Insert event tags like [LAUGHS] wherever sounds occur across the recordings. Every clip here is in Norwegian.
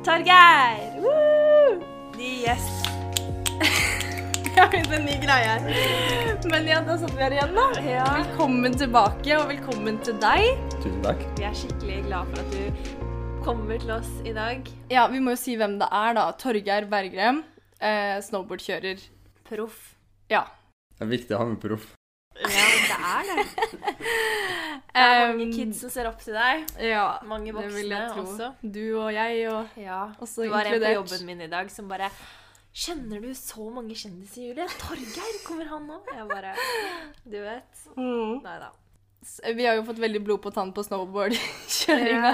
Torgeir! Woo! Ny gjest. [LAUGHS] Vi har begynt en ny greie her. Men ja, da satt vi her igjen, da. Ja. Velkommen tilbake, og velkommen til deg. Tusen takk. Vi er skikkelig glad for at du kommer til oss i dag. Ja, vi må jo si hvem det er, da. Torgeir Bergrem. Eh, snowboardkjører. Proff. Ja. Det er viktig å ha med proff. Ja, er det. [LAUGHS] Det er mange Um, kids som ser opp til deg. Ja, Mange det vil jeg voksne tro. også. Du og jeg og Ja. også Det var en på jobben min i dag som bare Kjenner du så mange kjendiser, Julie? Torgeir, kommer han nå? Jeg bare Du vet. Mm. Nei da. Vi har jo fått veldig blod på tann på snowboardkjøringa.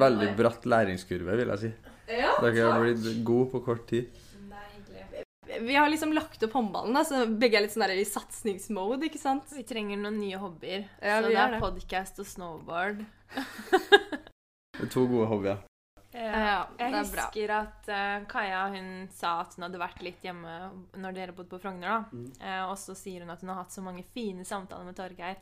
Veldig bratt læringskurve, vil jeg si. Ja, Dere har blitt gode på kort tid. Vi har liksom lagt opp håndballen, da, så begge er litt sånn der i satsingsmode, ikke sant? Vi trenger noen nye hobbyer. Ja, så det er det. podcast og snowboard. Det er to gode hobbyer. Ja, Jeg det er bra. husker at uh, Kaja hun sa at hun hadde vært litt hjemme når dere bodde på Frogner. da. Mm. Uh, og så sier hun at hun har hatt så mange fine samtaler med Torgeir.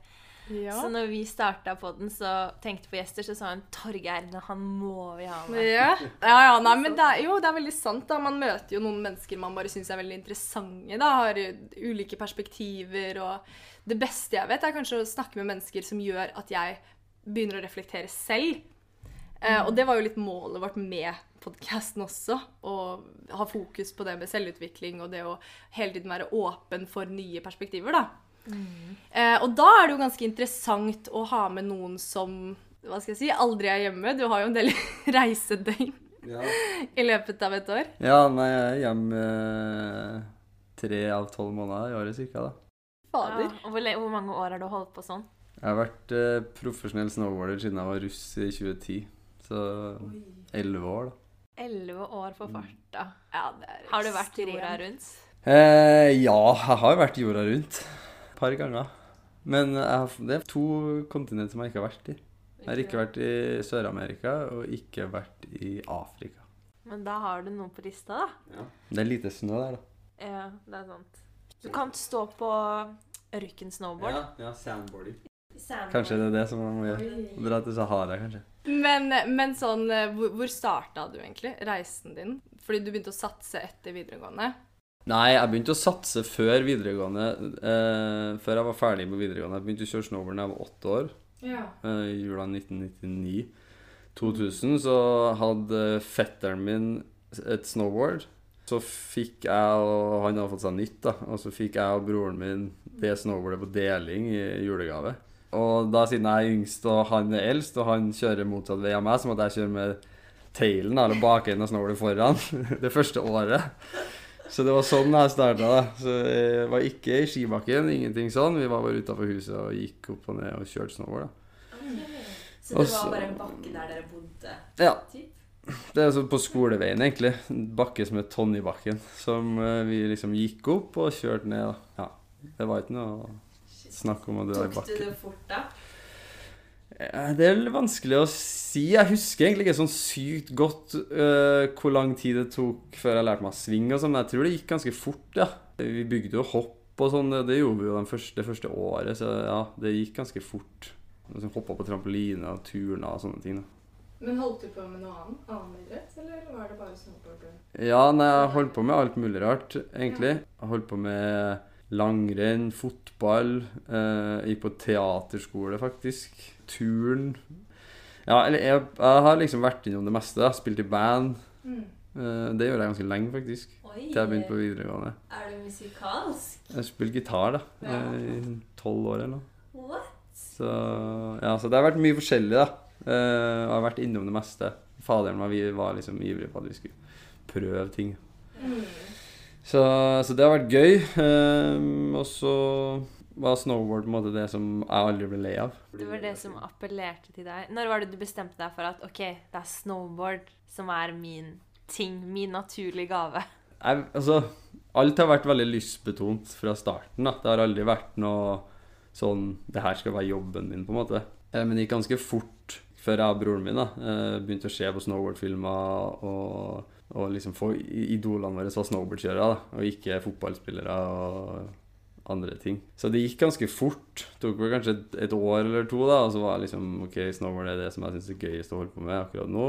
Ja. Så når vi starta på den, så tenkte på gjester, så sa hun Torgeir, han må vi ha med. Ja. ja, ja, nei, men det er, jo, det er veldig sant. da. Man møter jo noen mennesker man bare syns er veldig interessante. da, Har ulike perspektiver. og Det beste jeg vet, er kanskje å snakke med mennesker som gjør at jeg begynner å reflektere selv. Eh, og det var jo litt målet vårt med podkasten også. Å ha fokus på det med selvutvikling og det å hele tiden være åpen for nye perspektiver. da. Eh, og da er det jo ganske interessant å ha med noen som hva skal jeg si, aldri er hjemme. Du har jo en del [LAUGHS] reisedøgn Ja, [LAUGHS] i løpet av et år. Ja, nei, jeg er hjemme eh, tre av tolv måneder i året cirka, da. Fader. Ja, og hvor, hvor mange år har du holdt på sånn? Jeg har vært eh, profesjonell snowboarder siden jeg var russ i 2010. Så elleve år, da. Elleve år på farta. Ja, Har du vært jorda rundt? Eh, ja, jeg har vært jorda rundt par ganger. Men jeg har, det er to kontinent som jeg ikke har vært i. Jeg har ikke vært i Sør-Amerika og ikke vært i Afrika. Men da har du noe på lista, da. Det er lite snø der, da. Ja, det er sant. Du kan stå på Røyken snowboard. ja sandboarding. Sandboard. Kanskje det er det som man må gjøre. dra til Sahara, kanskje. Men, men sånn, eh, hvor, hvor starta du egentlig reisen din? Fordi du begynte å satse etter videregående. Nei, jeg begynte å satse før videregående. Eh, før jeg var ferdig på videregående. Jeg begynte å kjøre snowboard da jeg var åtte år. Ja. eh, jula 1999. 2000 så hadde fetteren min et snowboard. Så fikk jeg, og han hadde fått seg nytt, da. Og så fikk jeg og broren min det snowboardet på deling i julegave. Og da siden jeg er yngst og han er eldst, og han kjører motsatt vei av meg, så måtte jeg kjøre med tailen, eller bakenden av snowboardet foran, [LAUGHS] det første året. Så det var sånn jeg starta. Så jeg var ikke i skibakken, ingenting sånn. Vi var bare utafor huset og gikk opp og ned og kjørte snowboard. da. Så det var bare en bakke der dere bodde? Ja. Typ? Det er sånn på skoleveien, egentlig. En bakke som het Tonjebakken. Som eh, vi liksom gikk opp og kjørte ned. da. Ja. Det var ikke noe snakk om å dra i Tok du det fort, da? Det er vanskelig å si. Jeg husker egentlig ikke sånn sykt godt uh, hvor lang tid det tok før jeg lærte meg å svinge og sånn, men jeg tror det gikk ganske fort, ja. Vi bygde jo hopp og sånn, det, gjorde vi jo det første, første året, så ja, det gikk ganske fort. Liksom Hoppa på trampoline og turna og sånne ting. da. Men holdt du på med noe annet? Annen idrett, eller var det bare snowboard? Ja, nei, jeg holdt på med alt mulig rart, egentlig. Jeg holdt på med langrenn, fotball, eh, gikk på teaterskole, faktisk. Turn. Ja, eller jeg, jeg har liksom vært innom det meste. da. Spilt i band. Mm. Eh, det gjorde jeg ganske lenge, faktisk. Oi, Til jeg begynte på videregående. er du musikalsk? Jeg spilte gitar da, Ja. eh, i tolv år eller noe. What? Så, ja, så det har vært mye forskjellig, da. Eh, jeg har vært innom det meste. Faderen og vi var liksom ivrig på at vi skulle prøve ting. Så, så det har vært gøy. Eh, og så var snowboard på en måte det som jeg aldri ble lei av. Det var det som appellerte til deg. Når var det du bestemte deg for at ok, det er snowboard som er min ting, min naturlige gave? Jeg, altså, alt har vært veldig lystbetont fra starten. da. Det har aldri vært noe sånn Det her skal være jobben min, på en måte. Eh, Men det gikk ganske fort før jeg og broren min da, eh, begynte å se på snowboardfilmer og, og liksom få idolene våre var snowboardkjørere, da, og ikke fotballspillere og andre ting. Så det gikk ganske fort. Det tok vel kanskje et, et år eller to, da, og så var jeg liksom OK, snowboard er det som jeg syns er gøyest å holde på med akkurat nå.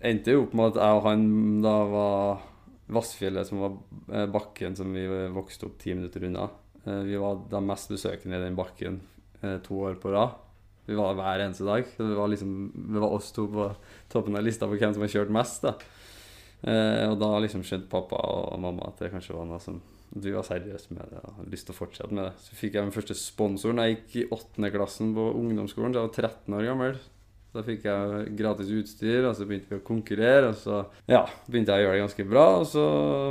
endte jo opp med at jeg og han da var Vassfjellet, som var eh, bakken som vi vokste opp ti minutter unna. Eh, Vi var de mest besøkende i den bakken eh, to år på rad. Vi var der hver eneste dag. Det var liksom, det var oss to på toppen av lista på hvem som har kjørt mest. da. Eh, og da liksom skjønte pappa og mamma at det kanskje var noe som du var seriøs med det og hadde lyst til å fortsette med det. Så fikk jeg min første sponsor da jeg gikk i åttende klassen på ungdomsskolen. Da jeg var 13 år gammel. Da fikk jeg gratis utstyr, og så begynte vi å konkurrere. Og så ja, begynte jeg å gjøre det ganske bra, og så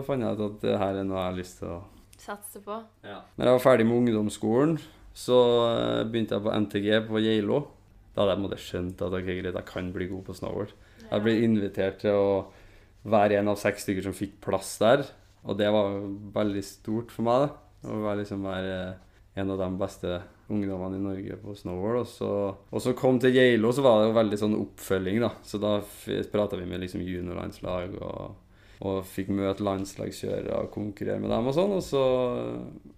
fant jeg ut at det her er noe jeg har lyst til å Satse på. Når jeg var ferdig med ungdomsskolen, så eh, begynte jeg på NTG på Geilo. Da hadde jeg skjønt at okay, greit, jeg kan bli god på snowboard. Jeg ble invitert til å være en av seks stykker som fikk plass der. Og det var veldig stort for meg. da. Å liksom være en av de beste ungdommene i Norge på snowboard. Og så, og så kom til Geilo, så var det jo veldig sånn oppfølging, da. Så da prata vi med liksom juniorlandslag og, og fikk møte landslagskjørere og konkurrere med dem og sånn. Og så,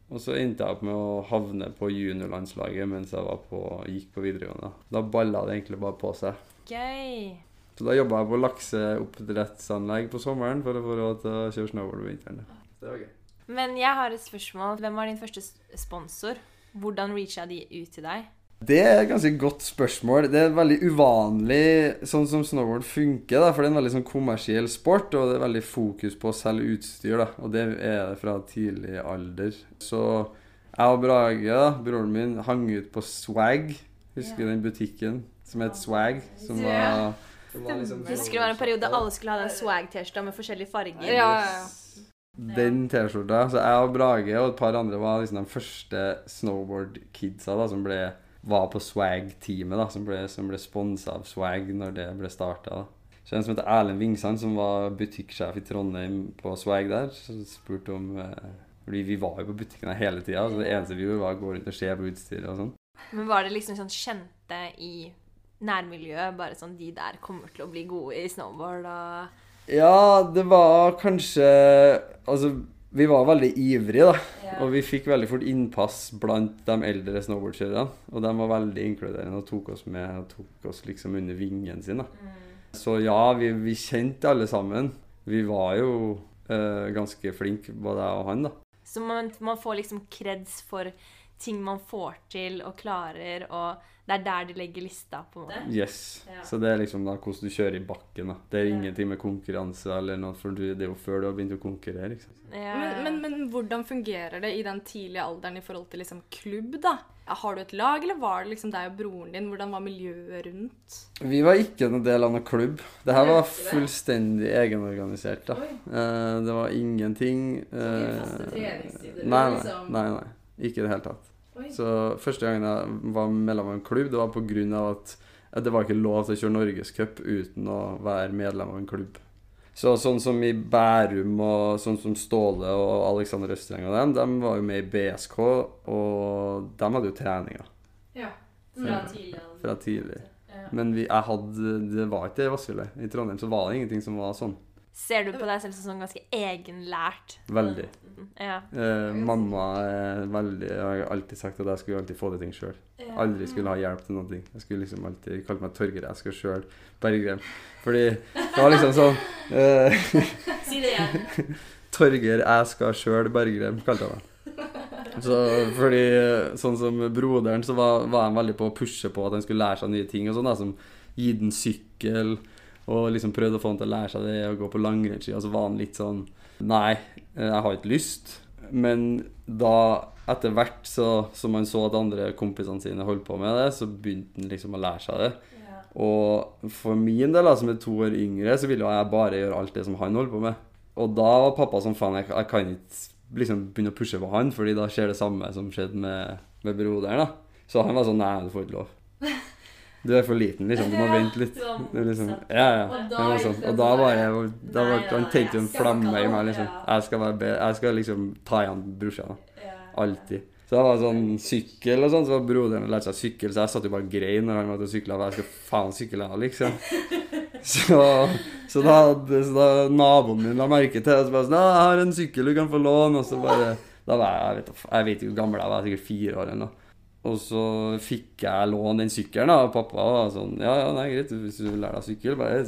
og så endte jeg opp med å havne på juniorlandslaget mens jeg på, gikk på videregående. Da balla det egentlig bare på seg. Gøy. Så da jobba jeg på lakseoppdrettsanlegg på sommeren for å få råd til å kjøre snowboard på vinteren. Det var gøy. Men jeg har et spørsmål. Hvem var din første sponsor? Hvordan reacha de ut til deg? Det er et ganske godt spørsmål. Det er veldig uvanlig sånn som snowboard funker. da, For det er en veldig sånn kommersiell sport, og det er veldig fokus på å selge utstyr. da, Og det er det fra tidlig alder. Så jeg og Brage, da, broren min, hang ut på Swag. Husker du den butikken som het Swag? Som var, som var liksom Husker det var en periode alle skulle ha den swag-T-skjorta med forskjellige farger? Ja, ja, ja. Den T-skjorta. Så jeg og Brage og et par andre var liksom de første snowboard-kidsa da, som ble, var på Swag-teamet, da, som ble, som ble sponsa av Swag når det ble starta. Så en som heter Erlend Vingsand, som var butikksjef i Trondheim på Swag der, så spurte om eh, fordi vi var jo på butikkene hele tida. Så det eneste vi gjorde, var å gå rundt og se på utstyret og sånn. Men var det liksom sånn kjente i nærmiljøet? Bare sånn de der kommer til å bli gode i snowboard og Ja, det var kanskje Altså, vi var veldig ivrige, da. Og vi fikk veldig fort innpass blant de eldre snowboardkjørerne. Og de var veldig inkluderende og tok oss med og tok oss liksom under vingen sin. da. Så ja, vi, vi kjente alle sammen. Vi var jo eh, ganske flinke, både jeg og han, da. Så man, man får liksom kreds for ting man får til og klarer, og det er der de legger lista, på en måte. Yes. Ja. Så det er liksom da hvordan du kjører i bakken. da. Det er ingenting med konkurranse eller noe, for det er jo før du har begynt å konkurrere. ikke sant? Ja. Men, men, men hvordan fungerer det i den tidlige alderen i forhold til liksom klubb, da? Har du et lag, eller var det liksom deg og broren din? Hvordan var miljøet rundt? Vi var ikke en del av noen klubb. Det her var fullstendig egenorganisert. da. Uh, det var ingenting I faste treningstider Nei, nei, nei, nei. Ikke i det hele tatt. Så første gangen jeg var medlem av en klubb, det var av at det var ikke lov til å kjøre Norgescup uten å være medlem av en klubb. Så sånn som i Bærum og sånn som Ståle og Alexander Østreng og dem, de var jo med i BSK, og de hadde jo treninger Ja. Fra tidlig. fra tidlig. Men vi, jeg hadde, det var ikke det i Vassfjellet. I Trondheim så var det ingenting som var sånn. Ser du på deg selv som sånn ganske egenlært? Veldig. Ja. Eh, mamma er veldig Jeg har alltid sagt at jeg skulle alltid få det ting sjøl. Aldri skulle ha hjelp til noe. Jeg skulle liksom alltid kalle meg Torgeir. Jeg skal sjøl Berggrem. Fordi det var liksom sånn eh, [LAUGHS] Si det igjen. [LAUGHS] Torgeir, jeg skal sjøl Berggrem, kalte jeg meg. Så fordi eh, Sånn som broderen, så var, var han veldig på å pushe på at han skulle lære seg nye ting. og sånn da, Som gi den sykkel, og liksom prøvde å få han til å lære seg det, og gå på langrennsski. Og så var han litt sånn Nei, eh, jeg har ikke lyst. Men da, etter hvert så, som han så at andre kompisene sine holdt på med det, så begynte han liksom å lære seg det. Og for min del, da, som er to år yngre, så ville jeg bare gjøre alt det som han holdt på med. Og da var pappa sånn faen, jeg, jeg kan ikke liksom begynne å pushe på han, fordi da skjer det samme som skjedde med, med broderen. da. Så han var sånn Nei, du får ikke lov. Du er for liten, liksom. Du må vente litt. Det liksom, ja, ja. Og da, sånn. Og da var jeg da var, Han tente jo en flamme i meg, liksom. Jeg skal, være jeg skal liksom ta igjen brorsan. Alltid. Så det var sånn sykkel og sånn, så var broderen og lærte seg sykkel, så jeg satt jo bare og grein når han var ute og sykla. Jeg skal faen sykle, jeg, liksom. [LAUGHS] Så, så, da, så da naboen min la merke til det, så bare sånn 'Jeg har en sykkel du kan få låne', og så bare Da var jeg jeg vet, jeg vet ikke hvor gammel jeg var, sikkert fire år eller noe. Og så fikk jeg låne den sykkelen, og pappa var sånn Ja, ja, nei, greit, hvis du vil lære deg å sykle, bare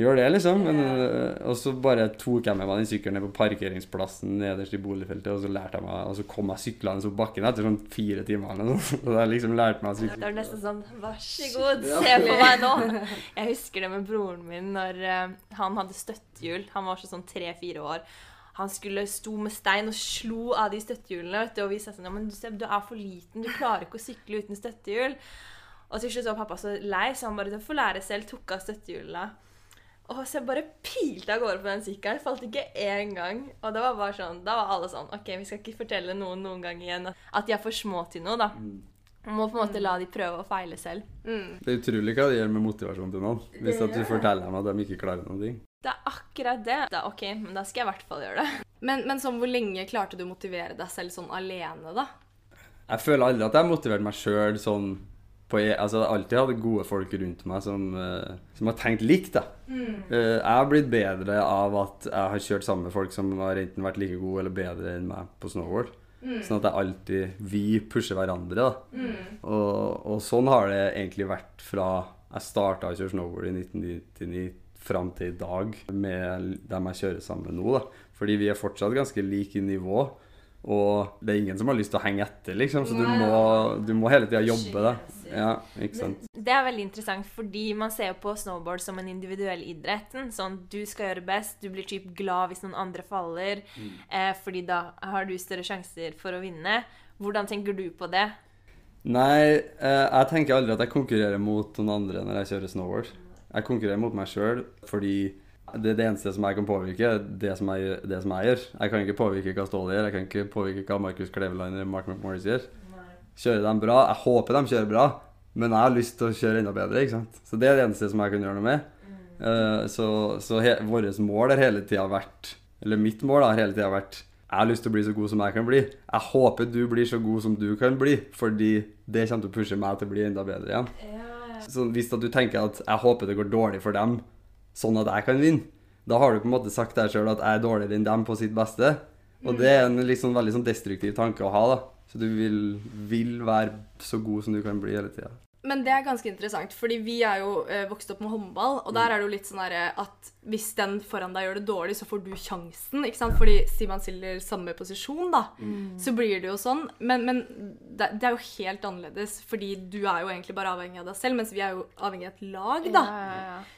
gjør det, liksom. Men, øh, og så bare tok jeg med meg den sykkelen ned på parkeringsplassen nederst i boligfeltet, og så lærte jeg meg, og så kom jeg syklende opp bakken etter sånn fire timer eller noe. [LAUGHS] Og jeg liksom lærte meg å sykle. Det er nesten sånn Vær så god, se på meg nå! [LAUGHS] Jeg husker det med broren min når eh, han hadde støttehjul. Han var sånn tre-fire år. Han skulle sto med stein og slo av de støttehjulene. vet du, Og vi sa sånn Ja, men du, du er for liten. Du klarer ikke å sykle uten støttehjul. Og til slutt var pappa så lei, så han bare Du får lære selv. Tok av støttehjulene. Og så jeg bare pilte av gårde på den sykkelen. Falt ikke én gang. Og det var bare sånn, da var alle sånn OK, vi skal ikke fortelle noen noen gang igjen at de er for små til noe, da. Man må på en måte la de prøve å feile selv. Mm. Det er utrolig hva det gjør med motivasjonen til noen. Hvis at du forteller dem at de ikke klarer noen ting. Det er akkurat det. Da, OK, men da skal jeg i hvert fall gjøre det. Men, men sånn, hvor lenge klarte du å motivere deg selv sånn alene, da? Jeg føler aldri at jeg har motivert meg sjøl sånn på e- Altså, jeg har alltid hatt gode folk rundt meg som, uh, som har tenkt likt, da. Eh, jeg har blitt bedre av at jeg har kjørt sammen med folk som har enten vært like gode eller bedre enn meg på snowboard. Sånn at jeg alltid Vi pusher hverandre, da. Og, og sånn har det egentlig vært fra jeg starta å kjøre snowboard i 1999 fram til i dag med dem jeg kjører sammen med nå. da. Fordi vi er fortsatt ganske like i nivå. Og det er ingen som har lyst til å henge etter, liksom. Så du må, du må hele tida jobbe, da. Ja, ikke sant. Det er veldig interessant, fordi man ser jo på snowboard som en individuell idrett. Sånn, du skal gjøre best, du blir typ glad hvis noen andre faller, eh, fordi da har du større sjanser for å vinne. Hvordan tenker du på det? Nei, eh, jeg tenker aldri at jeg konkurrerer mot noen andre når jeg kjører snowboard. Jeg konkurrerer mot meg sjøl fordi det er det eneste som jeg kan påvirke, det som jeg, det som jeg gjør. Jeg kan ikke påvirke hva Ståle gjør, jeg kan ikke påvirke hva Markus Kleveland eller Mark McMorris gjør. Kjører de bra? Jeg håper de kjører bra, men jeg har lyst til å kjøre enda bedre. ikke sant? Så det er det eneste som jeg kan gjøre noe med. Uh, så så vårt mål har hele tida vært Eller mitt mål har hele tida vært jeg har lyst til å bli så god som jeg kan bli. Jeg håper du blir så god som du kan bli, fordi det kommer til å pushe meg til å bli enda bedre igjen. Så hvis du tenker at jeg håper det går dårlig for dem, sånn at jeg kan vinne, da har du på en måte sagt deg sjøl at jeg er dårligere enn dem på sitt beste. Og det er en liksom veldig sånn destruktiv tanke å ha. da. Så du vil, vil være så god som du kan bli hele tida. Men det er ganske interessant, fordi vi er jo eh, vokst opp med håndball, og der er det jo litt sånn at hvis den foran deg gjør det dårlig, så får du sjansen, ikke sant? Fordi sier man stiller samme posisjon, da, så blir det jo sånn. Men, men det, er jo helt annerledes, fordi du er jo egentlig bare avhengig av deg selv, mens vi er jo avhengig av et lag, da.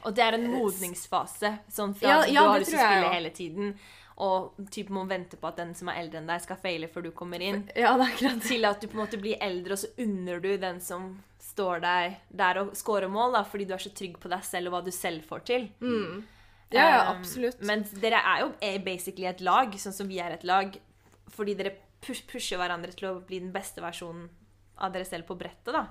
Og det er en modningsfase. Sånn fra Ja, du har lyst til å spille hele tiden, og typ må vente på at den som er eldre enn deg, skal feile før du kommer inn, Ja, det er akkurat til at du på en måte blir eldre, og så unner du den som står deg der og scorer mål, da, fordi du er så trygg på deg selv og hva du selv får til. Ja, ja, Um, absolutt. Men dere er jo er basically et lag, sånn som vi er et lag, fordi dere push, pusher hverandre til å bli den beste versjonen av dere selv på brettet, da.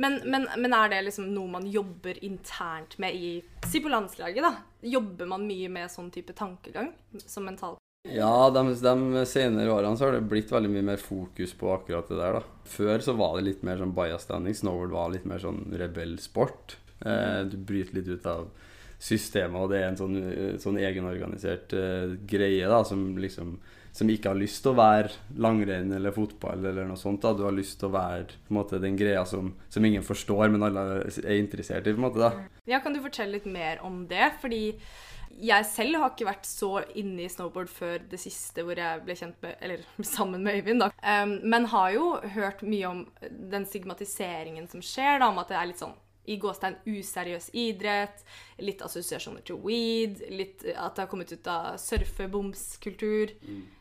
Men, men, men er det liksom noe man jobber internt med i Si på landslaget, da. Jobber man mye med sånn type tankegang som mental? Ja, de, de senere årene så har det blitt veldig mye mer fokus på akkurat det der. da. Før så var det litt mer sånn bias standing. Snowboard var litt mer sånn rebellsport. Eh, du bryter litt ut av systemet, og det er en sånn, eh, sånn egenorganisert eh, greie da, som liksom som ikke har lyst til å være langrenn eller fotball eller noe sånt. da. Du har lyst til å være måte, den greia som, som ingen forstår, men alle er interessert i. på en måte da. Ja, Kan du fortelle litt mer om det? Fordi jeg selv har ikke vært så inne i snowboard før det siste hvor jeg ble kjent med Eller [LAUGHS] sammen med Øyvind, da. Um, men har jo hørt mye om den stigmatiseringen som skjer, da, om at det er litt sånn i gåstegn useriøs idrett, litt assosiasjoner til weed, litt at det har kommet ut av surfe-boms-kultur.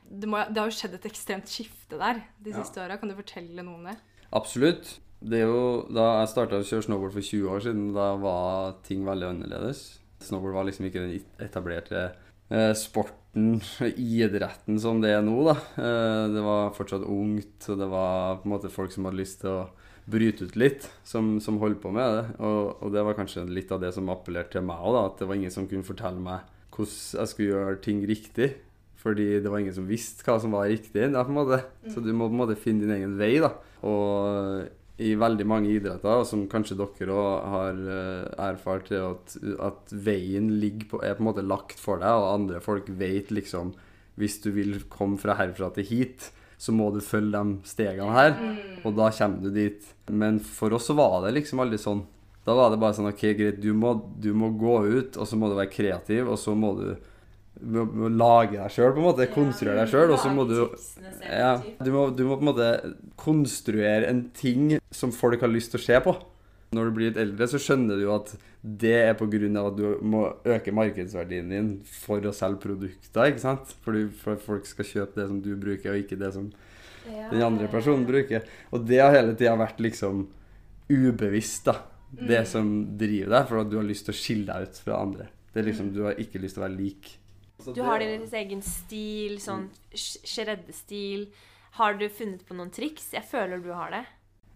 Det, må- det har jo skjedd et ekstremt skifte der de Ja. siste åra. Kan du fortelle noe om det? Absolutt. Det jo, da jeg starta å kjøre snowboard for 20 år siden, da var ting veldig annerledes. Snowboard var liksom ikke den etablerte eh, sporten, [LAUGHS] idretten, som det er nå. da. Eh, det var fortsatt ungt, og det var på en måte folk som hadde lyst til å bryte ut litt, som, som holdt på med det. Og, og det var kanskje litt av det som appellerte til meg òg, at det var ingen som kunne fortelle meg hvordan jeg skulle gjøre ting riktig. Fordi det var ingen som visste hva som var riktig. Da. Så du må på en måte finne din egen vei. da. Og i veldig mange idretter, og som kanskje dere òg har eh, erfart, er at, at veien på, er på en måte lagt for deg, og andre folk vet liksom Hvis du vil komme fra herfra til hit, så må du følge de stegene her, og da kommer du dit. Men for oss så var det liksom aldri sånn. Da var det bare sånn OK, greit, du må, du må gå ut, og så må du være kreativ, og så må du må, må lage deg sjøl, på en måte. Konstruere deg sjøl, og så må du ja, du må, du må på en måte konstruere en ting som folk har lyst til å se på. Når du blir litt eldre, så skjønner du at det er pga. at du må øke markedsverdien din for å selge produkter, ikke sant? Fordi for folk skal kjøpe det som du bruker, og ikke det som den andre personen bruker. Og det har hele tida vært liksom ubevisst, da. Det som driver deg, for at du har lyst til å skille deg ut fra andre. Det er liksom, Du har ikke lyst til å være lik. Du har din egen stil, sånn sh- shreddestil. Har du funnet på noen triks? Jeg føler du har det.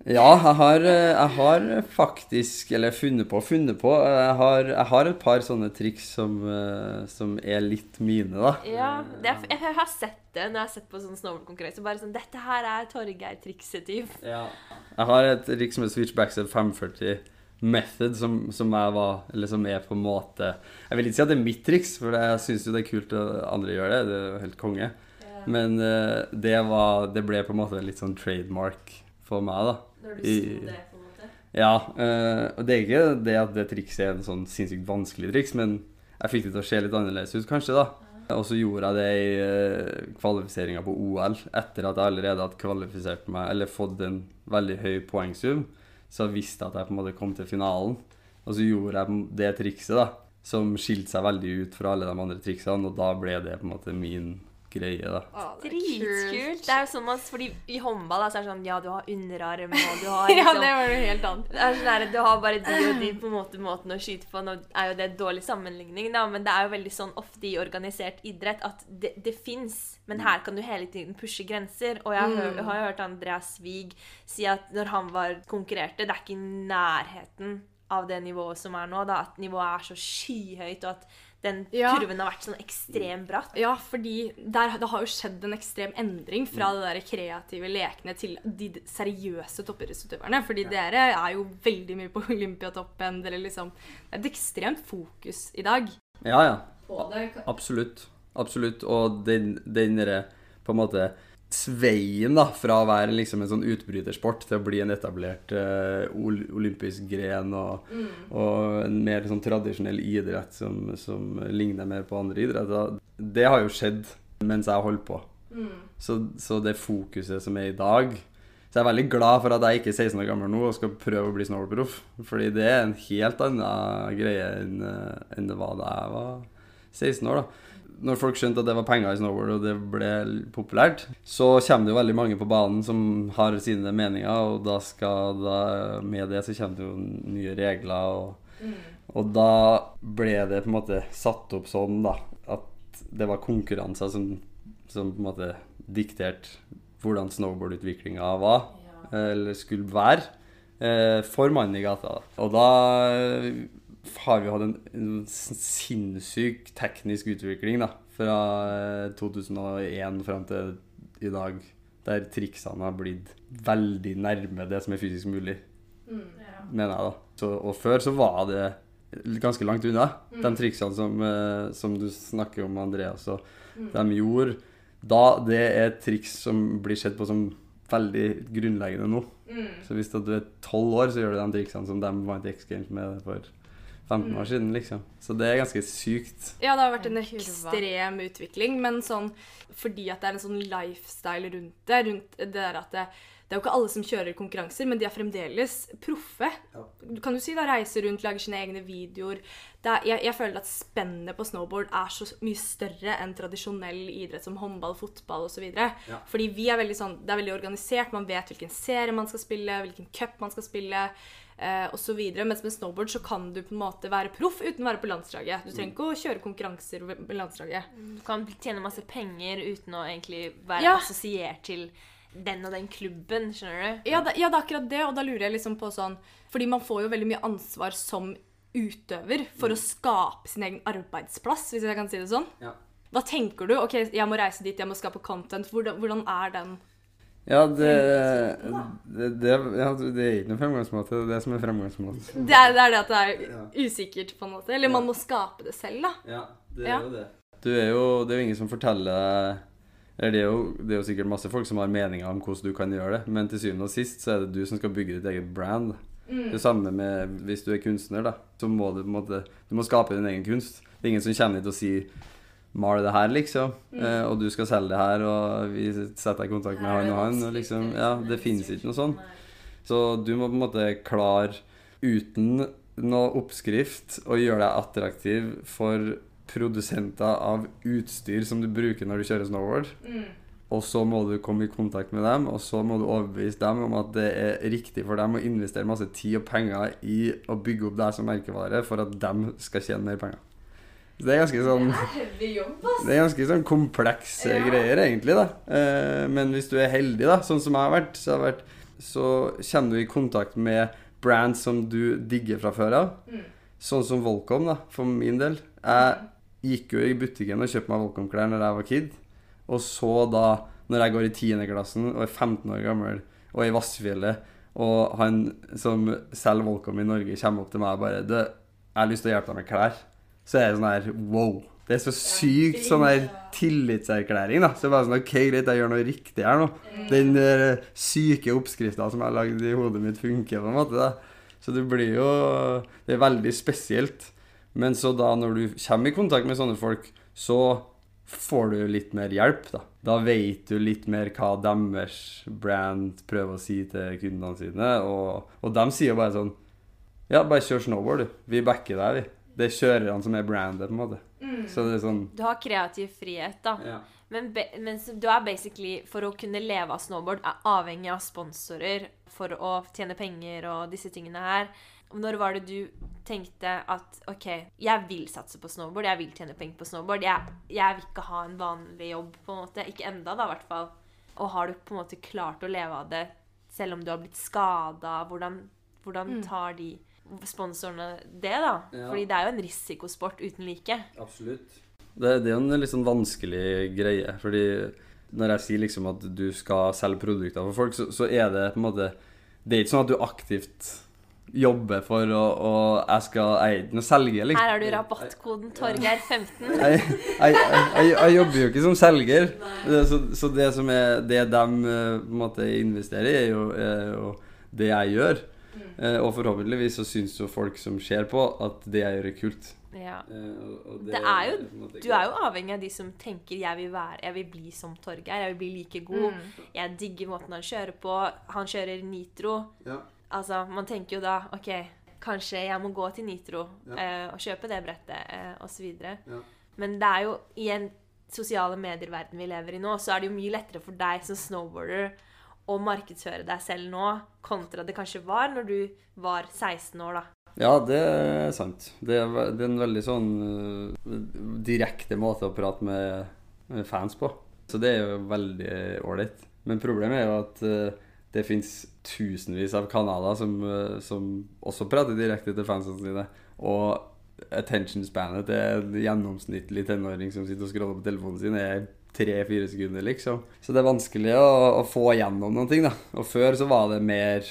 Ja, jeg har, jeg har faktisk Eller funnet på funnet på. Jeg har, jeg har et par sånne triks som, eh, som er litt mine, da. Ja, det er, jeg har sett det når jeg har sett på sånn snowboardkonkurranse. Bare sånn Dette her er Torgeir-trikset typ. Jeg har et triks med switchbacks Switch Backside 540 Method, som, som, jeg var, eller som er på en måte Jeg vil ikke si at det er mitt triks, for jeg syns jo det er kult at andre gjør det. Det er helt konge. Men uh, det, var, det ble på en måte litt sånn trademark for meg, da. Når du så det, på en måte. Ja, Uh, og det er ikke det at det trikset er en sånn sinnssykt vanskelig triks, men jeg fikk det til å se litt annerledes ut, kanskje, da. Og så gjorde jeg det i uh, kvalifiseringa på OL, etter at jeg allerede hadde kvalifisert meg, eller fått en veldig høy poengsum. Så jeg visste at jeg på en måte kom til finalen. Og så gjorde jeg det trikset, da, som skilte seg veldig ut fra alle de andre triksene, og da ble det på en måte min greie, da. Ah, det Dritkult. Det er jo sånn at, fordi I håndball da, så er det sånn Ja, du har underarm, og du [LAUGHS] har Ja, liksom det var noe helt annet. Det er sånn der, Du har bare de og de på en måte måten å skyte på. Nå er jo det en dårlig sammenligning, da, men det er jo veldig sånn ofte i organisert idrett at det, det fins, men her kan du hele tiden pushe grenser. Og jeg har, jeg har jo hørt Andreas Wiig si at når han var konkurrerte, det er ikke i nærheten av det nivået som er nå. da, At nivået er så skyhøyt, og at den Ja. kurven har vært sånn ekstremt bratt. Ja, fordi der, det har jo skjedd en ekstrem endring fra det der kreative lekene til de seriøse toppidrettsutøverne. Fordi dere er jo veldig mye på [LAUGHS] Olympiatoppen. Dere liksom, det er et ekstremt fokus i dag. Ja, ja. Absolutt. Absolutt. Og den, den derre på en måte sveien da, fra å være liksom en sånn utbrytersport til å bli en etablert uh, olympisk gren og, og en mer sånn tradisjonell idrett som, som ligner mer på andre idretter, det har jo skjedd mens jeg holdt på. Så, så det fokuset som er i dag Så jeg er veldig glad for at jeg ikke er 16 år gammel nå og skal prøve å bli snowboardproff. Fordi det er en helt annen greie enn, eh, enn det var da jeg var 16 år. da når folk skjønte at det var penger i snowboard og det ble populært, så kommer det jo veldig mange på banen som har sine meninger, og da skal da, med det så kommer det jo nye regler. Og, og da ble det på en måte satt opp sånn da, at det var konkurranser som, som på en måte dikterte hvordan snowboardutviklinga var, eller skulle være, eh, for mannen i gata. Og da har vi hatt en, en sinnssyk teknisk utvikling da, fra eh, 2001 fram til i dag, der triksene har blitt veldig nærme det som er fysisk mulig, mener jeg. da. Så, og før så var det ganske langt unna, de triksene som, eh, som du snakker om, Andreas, og de gjorde da det er triks som blir sett på som veldig grunnleggende nå. Så hvis du er tolv år, så gjør du de triksene som de vant X Games med for 15 år siden, liksom. Så det er ganske sykt. Ja, det har vært en ekstrem utvikling, men sånn fordi at det er en sånn lifestyle rundt det, rundt det der at det, det er jo ikke alle som kjører konkurranser, men de er fremdeles proffe. Du kan jo si da reiser rundt, lager sine egne videoer. Det er, jeg, jeg føler at spennet på snowboard er så mye større enn tradisjonell idrett som håndball, fotball osv. Ja. Fordi vi er veldig sånn, det er veldig organisert, man vet hvilken serie man skal spille, hvilken cup man skal spille. Eh, videre. Mens med snowboard så kan du på en måte være proff uten å være på landslaget. Du trenger ikke å kjøre konkurranser på landslaget. Du kan tjene masse penger uten å egentlig være Ja. assosiert til den og den klubben, skjønner du? Ja, det, ja, det er akkurat det, og da lurer jeg liksom på sånn Fordi man får jo veldig mye ansvar som utøver for å skape sin egen arbeidsplass, hvis jeg kan si det sånn. Ja. Hva tenker du? OK, jeg må reise dit, jeg må skape content. Hvordan, hvordan er den? Ja, det, det, det, ja, det er ikke noen fremgangsmåte. Det er det som er fremgangsmåten. Det er, det er det at det er usikkert, på en måte. Eller man må skape det selv, da. Ja, det Ja. jo det. Du er jo, det er jo ingen som forteller eller det er, jo, det er jo sikkert masse folk som har meninger om hvordan du kan gjøre det, men til syvende og sist så er det du som skal bygge ditt eget brand. Det samme med hvis du er kunstner, da. Så må du på en måte Du må skape din egen kunst. Det er ingen som kommer hit og sier Mal det her, liksom. Eh, og du skal selge det her, og vi setter deg i kontakt med han og han. Og liksom, ja, det finnes ikke noe sånn. Så du må på en måte klare, uten noe oppskrift, å gjøre deg attraktiv for produsenter av utstyr som du bruker når du kjører snowboard. Og så må du komme i kontakt med dem, og så må du overbevise dem om at det er riktig for dem å investere masse tid og penger i å bygge opp deg som merkevare for at de skal tjene mer penger. Det er ganske sånn det er ganske sånn komplekse Ja. greier, egentlig. da. Eh, men hvis du er heldig, da, sånn som jeg har vært, så, har vært, så kommer du i kontakt med brands som du digger fra før av. Mm. Sånn som Volcom, da, for min del. Jeg gikk jo i butikken og kjøpte meg Volcom-klær når jeg var kid. Og så da, når jeg går i 10. klassen og er 15 år gammel og er i Vassfjellet, og han som selger Volcom i Norge, kommer opp til meg og bare Du, jeg har lyst til å hjelpe deg med klær. Så er det sånn her Wow. Det er så sykt sånn her tillitserklæring, da. Så det er bare sånn OK, greit, jeg gjør noe riktig her nå. Den der syke oppskrifta som jeg har lagd i hodet mitt, funker på en måte, da. Så det blir jo Det er veldig spesielt. Men så da, når du kommer i kontakt med sånne folk, så får du litt mer hjelp, da. Da vet du litt mer hva deres brand prøver å si til kundene sine, og, og de sier jo bare sånn Ja, bare kjør snowboard, du. Vi backer deg, vi. Det er kjørerne som er brandet, på en måte. Så det er sånn Du har kreativ frihet, da. ja. Men, be, men du er basically, for å kunne leve av snowboard, er avhengig av sponsorer for å tjene penger og disse tingene her. Når var det du tenkte at OK, jeg vil satse på snowboard, jeg vil tjene penger på snowboard. Jeg, jeg vil ikke ha en vanlig jobb, på en måte. Ikke enda, da, i hvert fall. Og har du på en måte klart å leve av det selv om du har blitt skada? Hvordan, hvordan tar de sponsorene det, da? Ja. Fordi det er jo en risikosport uten like. Absolutt. Det, det er jo en litt sånn vanskelig greie, fordi når jeg sier liksom at du skal selge produkter for folk, så, så er det på en måte Det er ikke sånn at du aktivt jobber for å og Jeg skal Jeg er noe selger, liksom. Her har du rabattkoden Torgeir15. jeg, jeg, jeg, jeg jobber jo ikke som selger. Så, så det som er Det de eh, på en måte investerer i, er jo, er jo det jeg gjør. Eh, og forhåpentligvis så syns jo folk som ser på, at det jeg gjør, er kult. Ja. Eh, og, det, Det er jo, du er jo avhengig av de som tenker 'jeg vil være, jeg vil bli som Torgeir', 'jeg vil bli like god', Mm. 'jeg digger måten han kjører på', 'han kjører nitro'. Ja. Altså, man tenker jo da 'OK, kanskje jeg må gå til nitro Ja. eh, og kjøpe det brettet', eh, osv. Ja. Men det er jo i en sosiale medier-verden vi lever i nå, så er det jo mye lettere for deg som snowboarder å markedsføre deg selv nå, kontra det kanskje var når du var 16 år, da. Ja, det er sant. Det er, det er en veldig sånn uh, direkte måte å prate med, med fans på. Så det er jo veldig ålreit. Men problemet er jo at uh, det fins tusenvis av kanaler som, uh, som også prater direkte til fansene sine. Og attention spanet til en gjennomsnittlig tenåring som sitter og scroller på telefonen sin, er tre-fire sekunder, liksom. Så det er vanskelig å, å få gjennom noen ting, da. Og før så var det mer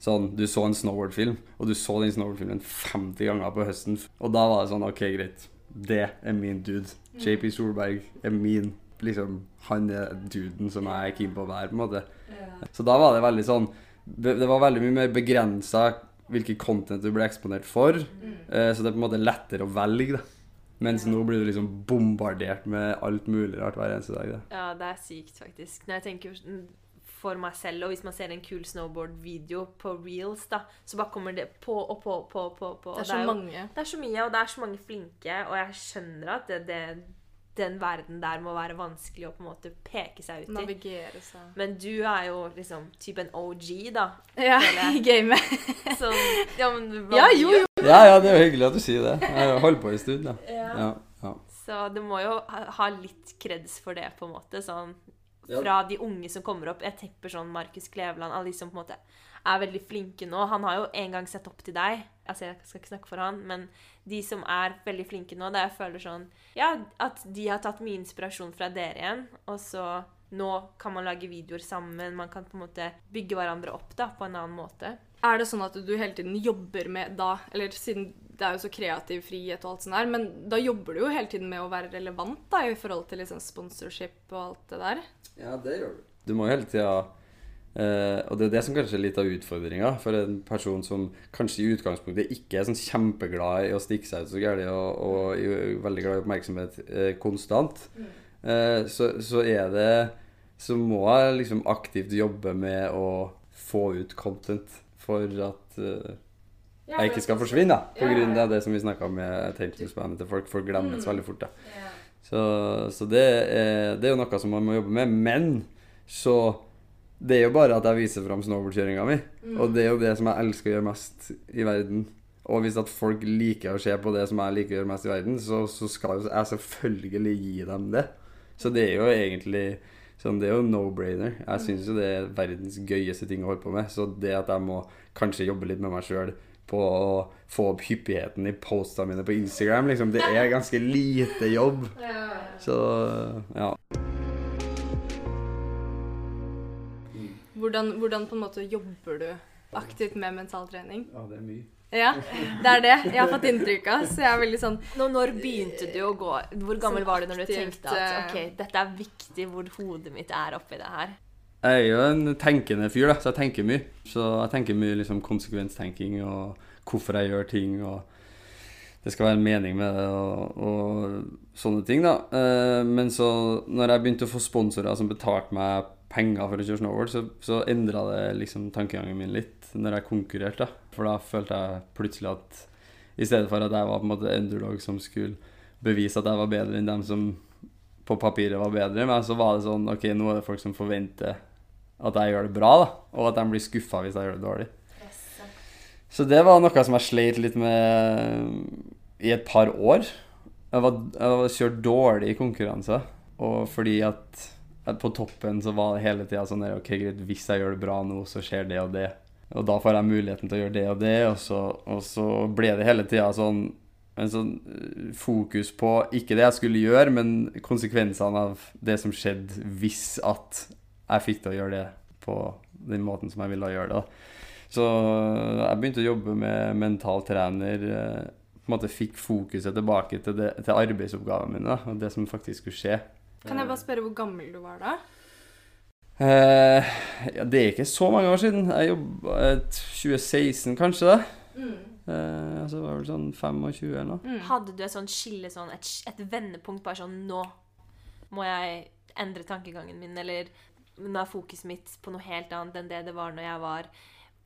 Sånn, Du så en snowboardfilm, og du så den snowboardfilmen 50 ganger på høsten. Og da var det sånn OK, greit. Det er min dude. JP Solberg er min liksom, Han er duden som jeg er keen på å være, på en måte. Så da var det veldig sånn Det var veldig mye mer begrensa hvilket content du ble eksponert for. Eh, så det er på en måte lettere å velge, da. Mens nå blir du liksom bombardert med alt mulig rart hver eneste dag. Da. Ja, det er sykt, faktisk. Når jeg tenker for meg selv, og hvis man ser en kul snowboard-video på reels, da, så bare kommer det på og på og på, på, på. Det er så jo, mange. Det er så mye, og det er så mange flinke, og jeg skjønner at det, det, den verden der må være vanskelig å på en måte peke seg ut i. Navigere seg. Men du er jo liksom type en OG, da. Ja, [LAUGHS] i gamet. Som Ja, men hva Ja, jo, jo. Ja, ja, det er jo hyggelig at du sier det. Jeg har holdt på en stund, da. Ja, ja. Så du må jo ha litt kreds for det, på en måte. Sånn Ja. fra de unge som kommer opp. Jeg tenker sånn Markus Kleveland, alle de som på en måte er veldig flinke nå. Han har jo en gang sett opp til deg. Altså, jeg skal ikke snakke for han, men de som er veldig flinke nå, det jeg føler sånn Ja, at de har tatt mye inspirasjon fra dere igjen, og så nå kan man lage videoer sammen. Man kan på en måte bygge hverandre opp da, på en annen måte. Er det sånn at du hele tiden jobber med da Eller siden det er jo så kreativ frihet og alt sånt der, men da jobber du jo hele tiden med å være relevant da, i forhold til liksom sponsorship og alt det der. Ja, det gjør du. Du må jo hele tida Eh, og det er det som kanskje er litt av utfordringa for en person som kanskje i utgangspunktet ikke er sånn kjempeglad i å stikke seg ut så gærent og, og er veldig glad i oppmerksomhet uh, konstant. Uh, så, så er det Så må jeg liksom aktivt jobbe med å få ut content for at jeg ikke skal forsvinne, da. På grunn av det som vi snakka om med attention-spanet til folk. Folk glemmes veldig fort, da. Så, så det, er, det er jo noe som man må jobbe med. Men så Det er jo bare at jeg viser fram snowboardkjøringa mi. Og det er jo det som jeg elsker å gjøre mest i verden. Og hvis at folk liker å se på det som jeg liker å gjøre mest i verden, så, så skal jeg selvfølgelig gi dem det. Så det er jo egentlig sånn, Det er jo no-brainer. Jeg syns jo det er verdens gøyeste ting å holde på med. Så det at jeg må kanskje jobbe litt med meg sjøl på å få opp hyppigheten i postene mine på Instagram, liksom, det er [LAUGHS] ganske lite jobb. Så ja. Hvordan, hvordan på en måte jobber du aktivt med mental trening? Ja, det er mye. Ja, det er det jeg har fått inntrykk av. Så jeg er veldig sånn Nå, når begynte du å gå Hvor gammel Sånn var du når du tenkte at eh, ok, dette er viktig hvor hodet mitt er oppi det her? Jeg er jo en tenkende fyr, da, så jeg tenker mye. Så jeg tenker mye liksom konsekvenstenking og hvorfor jeg gjør ting, og det skal være en mening med det og, og sånne ting, da. Eh, Men så, når jeg begynte å få sponsorer som betalte meg penger for å kjøre snowboard, så, så endra det liksom tankegangen min litt når jeg konkurrerte. For da følte jeg plutselig at i stedet for at jeg var på en måte underdog som skulle bevise at jeg var bedre enn dem som på papiret var bedre, men så var det sånn OK, nå er det folk som forventer at jeg gjør det bra, da, og at de blir skuffa hvis jeg gjør det dårlig. Så det var noe som jeg sleit litt med i et par år. Jeg var, jeg var kjørt dårlig i konkurranser, og fordi at på toppen så var det hele tida sånn OK, greit, hvis jeg gjør det bra nå, så skjer det og det. Og da får jeg muligheten til å gjøre det og det, og så, og så ble det hele tida sånn en sånn eh, fokus på ikke det jeg skulle gjøre, men konsekvensene av det som skjedde hvis at jeg fikk til å gjøre det på den måten som jeg ville gjøre det. Så jeg begynte å jobbe med mental trener. eh, på en måte Fikk fokuset tilbake til, det, til arbeidsoppgavene mine og det som faktisk skulle skje. Kan jeg bare spørre hvor gammel du var da? Eh, ja, det er ikke så mange år siden. Jeg jobba eh, 2016, kanskje. da. Eh, så var det vel sånn 25 eller noe. Mm. Hadde du et sånn skille, sånn, et, et vendepunkt, bare sånn Nå må jeg endre tankegangen min, eller nå er fokuset mitt på noe helt annet enn det det var når jeg var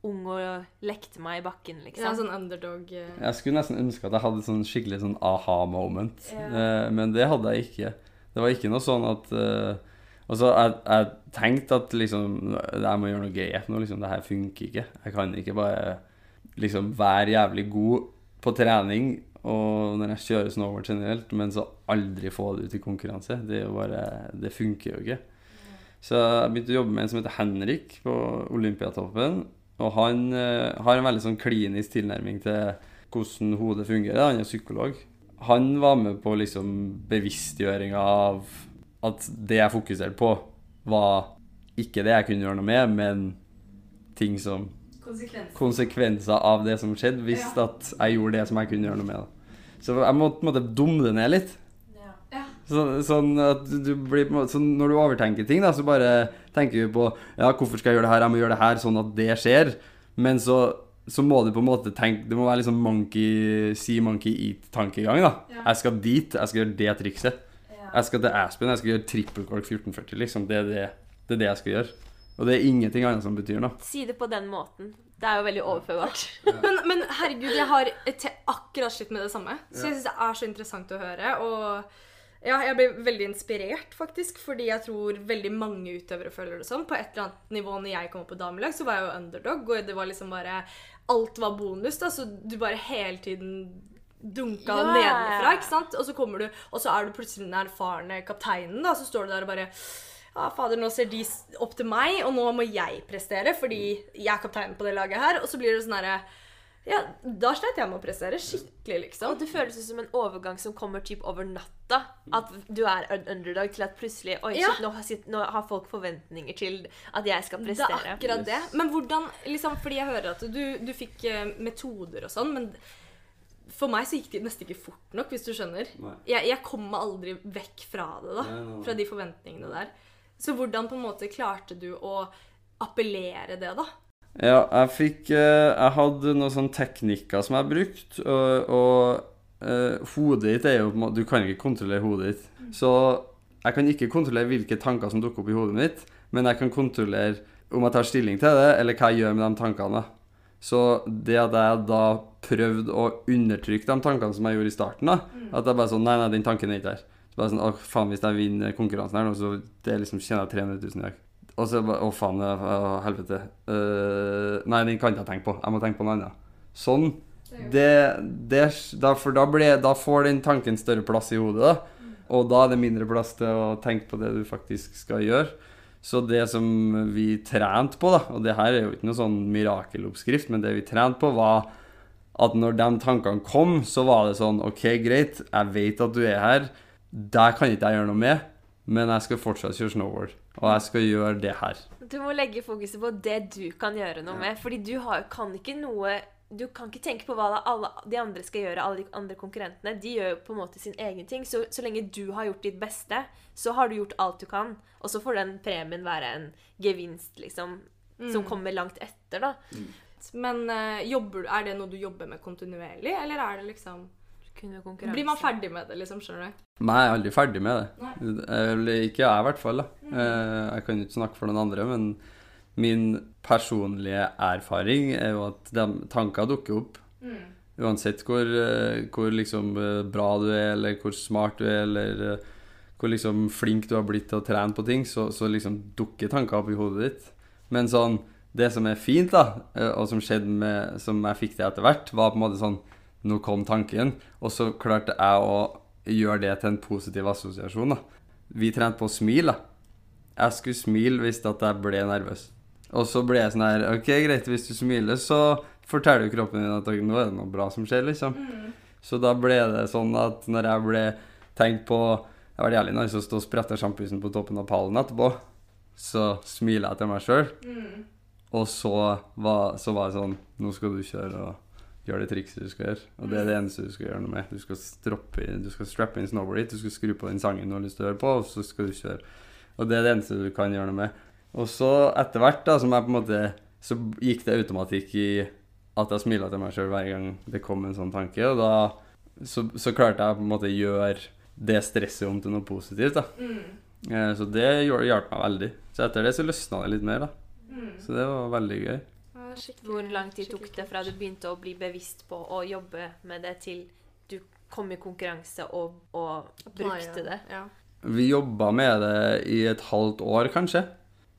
ung og lekte meg i bakken, Ja, liksom. sånn underdog eh. Jeg skulle nesten ønske at jeg hadde sånn skikkelig sånn aha-moment, Ja. eh, men det hadde jeg ikke. Det var ikke noe sånn at uh, Altså, jeg, jeg tenkte at liksom Jeg må gjøre noe grep nå, liksom. Det her funker ikke. Jeg kan ikke bare liksom være jævlig god på trening og når jeg kjører snowboard generelt, men så aldri få det ut i konkurranse. Det er jo bare Det funker jo ikke. Så jeg begynte å jobbe med en som heter Henrik på Olympiatoppen. Og han uh, har en veldig sånn klinisk tilnærming til hvordan hodet fungerer. Han er psykolog. Han var med på liksom bevisstgjøringa av at det jeg fokuserte på, var ikke det jeg kunne gjøre noe med, men ting som konsekvenser av det som skjedde, hvis at jeg gjorde det som jeg kunne gjøre noe med. Da. Så jeg måtte på en måte dumme det ned litt. Så, sånn at du blir, så når du overtenker ting, da, så bare tenker du på Ja, hvorfor skal jeg gjøre det her? Jeg må gjøre det her, sånn at det skjer. Men så, så må du på en måte tenke Det må være liksom monkey see, monkey eat-tankegang. da Jeg skal dit, jeg skal gjøre det trikset. Jeg skal til Aspen, jeg skal gjøre trippelkork 1440. liksom Det er det, det er det jeg skal gjøre. Og det er ingenting annet som betyr noe. Si det på den måten. Det er jo veldig overførbart. [LAUGHS] Men, men herregud, jeg har til akkurat slitt med det samme. Så jeg syns det er så interessant å høre. Og ja, jeg ble veldig inspirert, faktisk, fordi jeg tror veldig mange utøvere føler det sånn. På et eller annet nivå når jeg kom opp på damelag, så var jeg jo underdog, og det var liksom bare Alt var bonus, da, så du bare hele tiden dunka yeah. nedenfra, ikke sant? Og så kommer du, og så er du plutselig den erfarne kapteinen, da, så står du der og bare ja, fader, nå ser de opp til meg, og nå må jeg prestere, fordi jeg er kapteinen på det laget her. Og så blir det sånn herre Ja, da slet jeg med å prestere skikkelig, liksom. Og det føles som en overgang som kommer typ over natta. At du er en underdog til at plutselig Oi, Ja. shit, nå, har, sitt- nå har folk forventninger til at jeg skal prestere. Det er akkurat det. Men hvordan liksom, Fordi jeg hører at du, du fikk eh, metoder og sånn, men for meg så gikk det nesten ikke fort nok, hvis du skjønner. Jeg, jeg kom meg aldri vekk fra det, da. Nei, nei, nei. Fra de forventningene der. Så hvordan på en måte klarte du å appellere det, da? Ja, jeg fikk eh, Jeg hadde noen sånne teknikker som jeg brukte, og, og eh, hodet ditt er jo Du kan ikke kontrollere hodet ditt. Så jeg kan ikke kontrollere hvilke tanker som dukker opp i hodet mitt, men jeg kan kontrollere om jeg tar stilling til det, eller hva jeg gjør med de tankene. Så det at jeg da prøvde å undertrykke de tankene som jeg gjorde i starten, da, at jeg bare sånn Nei, nei, den tanken er ikke der. Så bare sånn, å faen, Hvis jeg vinner konkurransen her nå, så det er liksom tjener jeg 300 000 i dag. Og så Å, faen, å, helvete. Uh, nei, den kan ikke jeg tenke på. Jeg må tenke på noe annet. Sånn. Det, det, da, for da, ble, da får den tanken større plass i hodet, da. Og da er det mindre plass til å tenke på det du faktisk skal gjøre. Så det som vi trente på, da, og det her er jo ikke noe sånn mirakeloppskrift, men det vi trente på, var at når de tankene kom, så var det sånn OK, greit, jeg vet at du er her. Der kan ikke jeg gjøre noe med, men jeg skal fortsatt kjøre snowboard. Og jeg skal gjøre det her. Du må legge fokuset på det du kan gjøre noe med. Fordi du har, kan ikke noe Du kan ikke tenke på hva alle de andre skal gjøre, alle de andre konkurrentene. De gjør jo på en måte sin egen ting. Så, så lenge du har gjort ditt beste, så har du gjort alt du kan. Og så får den premien være en gevinst, liksom, som kommer langt etter, da. Men uh, jobber, er det noe du jobber med kontinuerlig, eller er det liksom Blir man ferdig med det, liksom? Skjønner du? Men jeg er aldri ferdig med det. Eller ikke jeg, i hvert fall. da. Eh, Jeg kan ikke snakke for noen andre, men min personlige erfaring er jo at de tanker dukker opp. Uansett hvor, eh, hvor liksom eh, bra du er, eller hvor smart du er, eller eh, hvor liksom flink du har blitt til å trene på ting, så, så liksom dukker tanker opp i hodet ditt. Men sånn, det som er fint, da, eh, og som skjedde med, som jeg fikk til etter hvert, var på en måte sånn Nå kom tanken, og så klarte jeg å gjøre det til en positiv assosiasjon. da. Vi trente på å smile. Jeg skulle smile hvis at jeg ble nervøs. Og så ble jeg sånn her OK, greit, hvis du smiler, så forteller jo kroppen din at nå er det noe bra som skjer, liksom. Så da ble det sånn at når jeg ble tenkt på Det var jævlig nice å stå og sprette sjampisen på toppen av pallen etterpå. Så smiler jeg til meg sjøl. Og så var, så var det sånn Nå skal du kjøre og gjøre det trikset du skal gjøre. Og det er det eneste du skal gjøre noe med. Du skal, stroppe, du skal strappe inn snowboardet ditt, du skal skru på den sangen du har lyst til å høre på, og så skal du kjøre. Og det er det eneste du kan gjøre noe med. Og så etter hvert, da, som jeg på en måte Så gikk det automatikk i at jeg smila til meg sjøl hver gang det kom en sånn tanke, og da så, så klarte jeg på en måte gjøre det stresset om til noe positivt, da. Mm. Så det hjalp meg veldig. Så etter det så løsna det litt mer, da. Så det var veldig gøy. Hvor lang tid tok det fra du begynte å bli bevisst på å jobbe med det, til du kom i konkurranse og, og brukte det? Ja. Vi jobba med det i et halvt år, kanskje.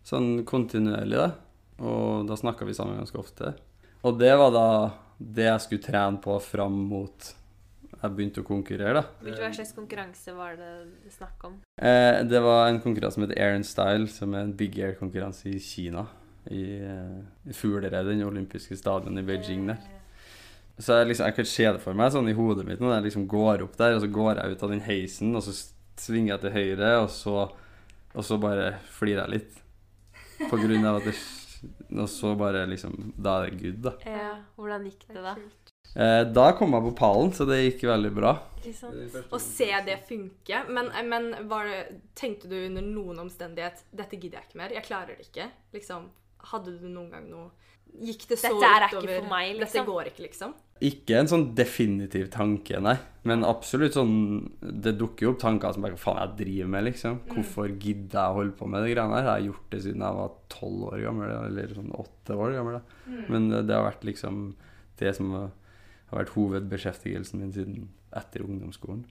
Sånn kontinuerlig, da. Og da snakka vi sammen ganske ofte. Og det var da det jeg skulle trene på fram mot jeg begynte å konkurrere, da. Hvilken slags konkurranse var det du snakk om? Eh, det var en konkurranse som heter Air and Style, som er en big air-konkurranse i Kina. I, eh, i Fuglered, den olympiske stadion i Beijing der. Så jeg, liksom, jeg kan se det for meg sånn i hodet mitt når jeg liksom går opp der, og så går jeg ut av den heisen, og så svinger jeg til høyre, og så, og så bare flirer jeg litt. På grunn av at det Og så bare liksom Da er det good, da. Ja, hvordan gikk det da? Eh, da kom jeg på pallen, så det gikk veldig bra. Å se det funke. Men, men var det, tenkte du under noen omstendighet Dette gidder jeg ikke mer. Jeg klarer det ikke. Liksom, hadde du noen gang noe Gikk det så Dette er ikke utover for meg, liksom. Dette går ikke, liksom? Ikke en sånn definitiv tanke, nei. Men absolutt sånn Det dukker jo opp tanker som bare Hva faen jeg driver med, liksom? Hvorfor gidder jeg å holde på med de greiene her? Jeg har gjort det siden jeg var tolv år gammel, eller sånn åtte år gammel. Da. Men det, det har vært liksom det som har har vært hovedbeskjeftigelsen min siden etter ungdomsskolen.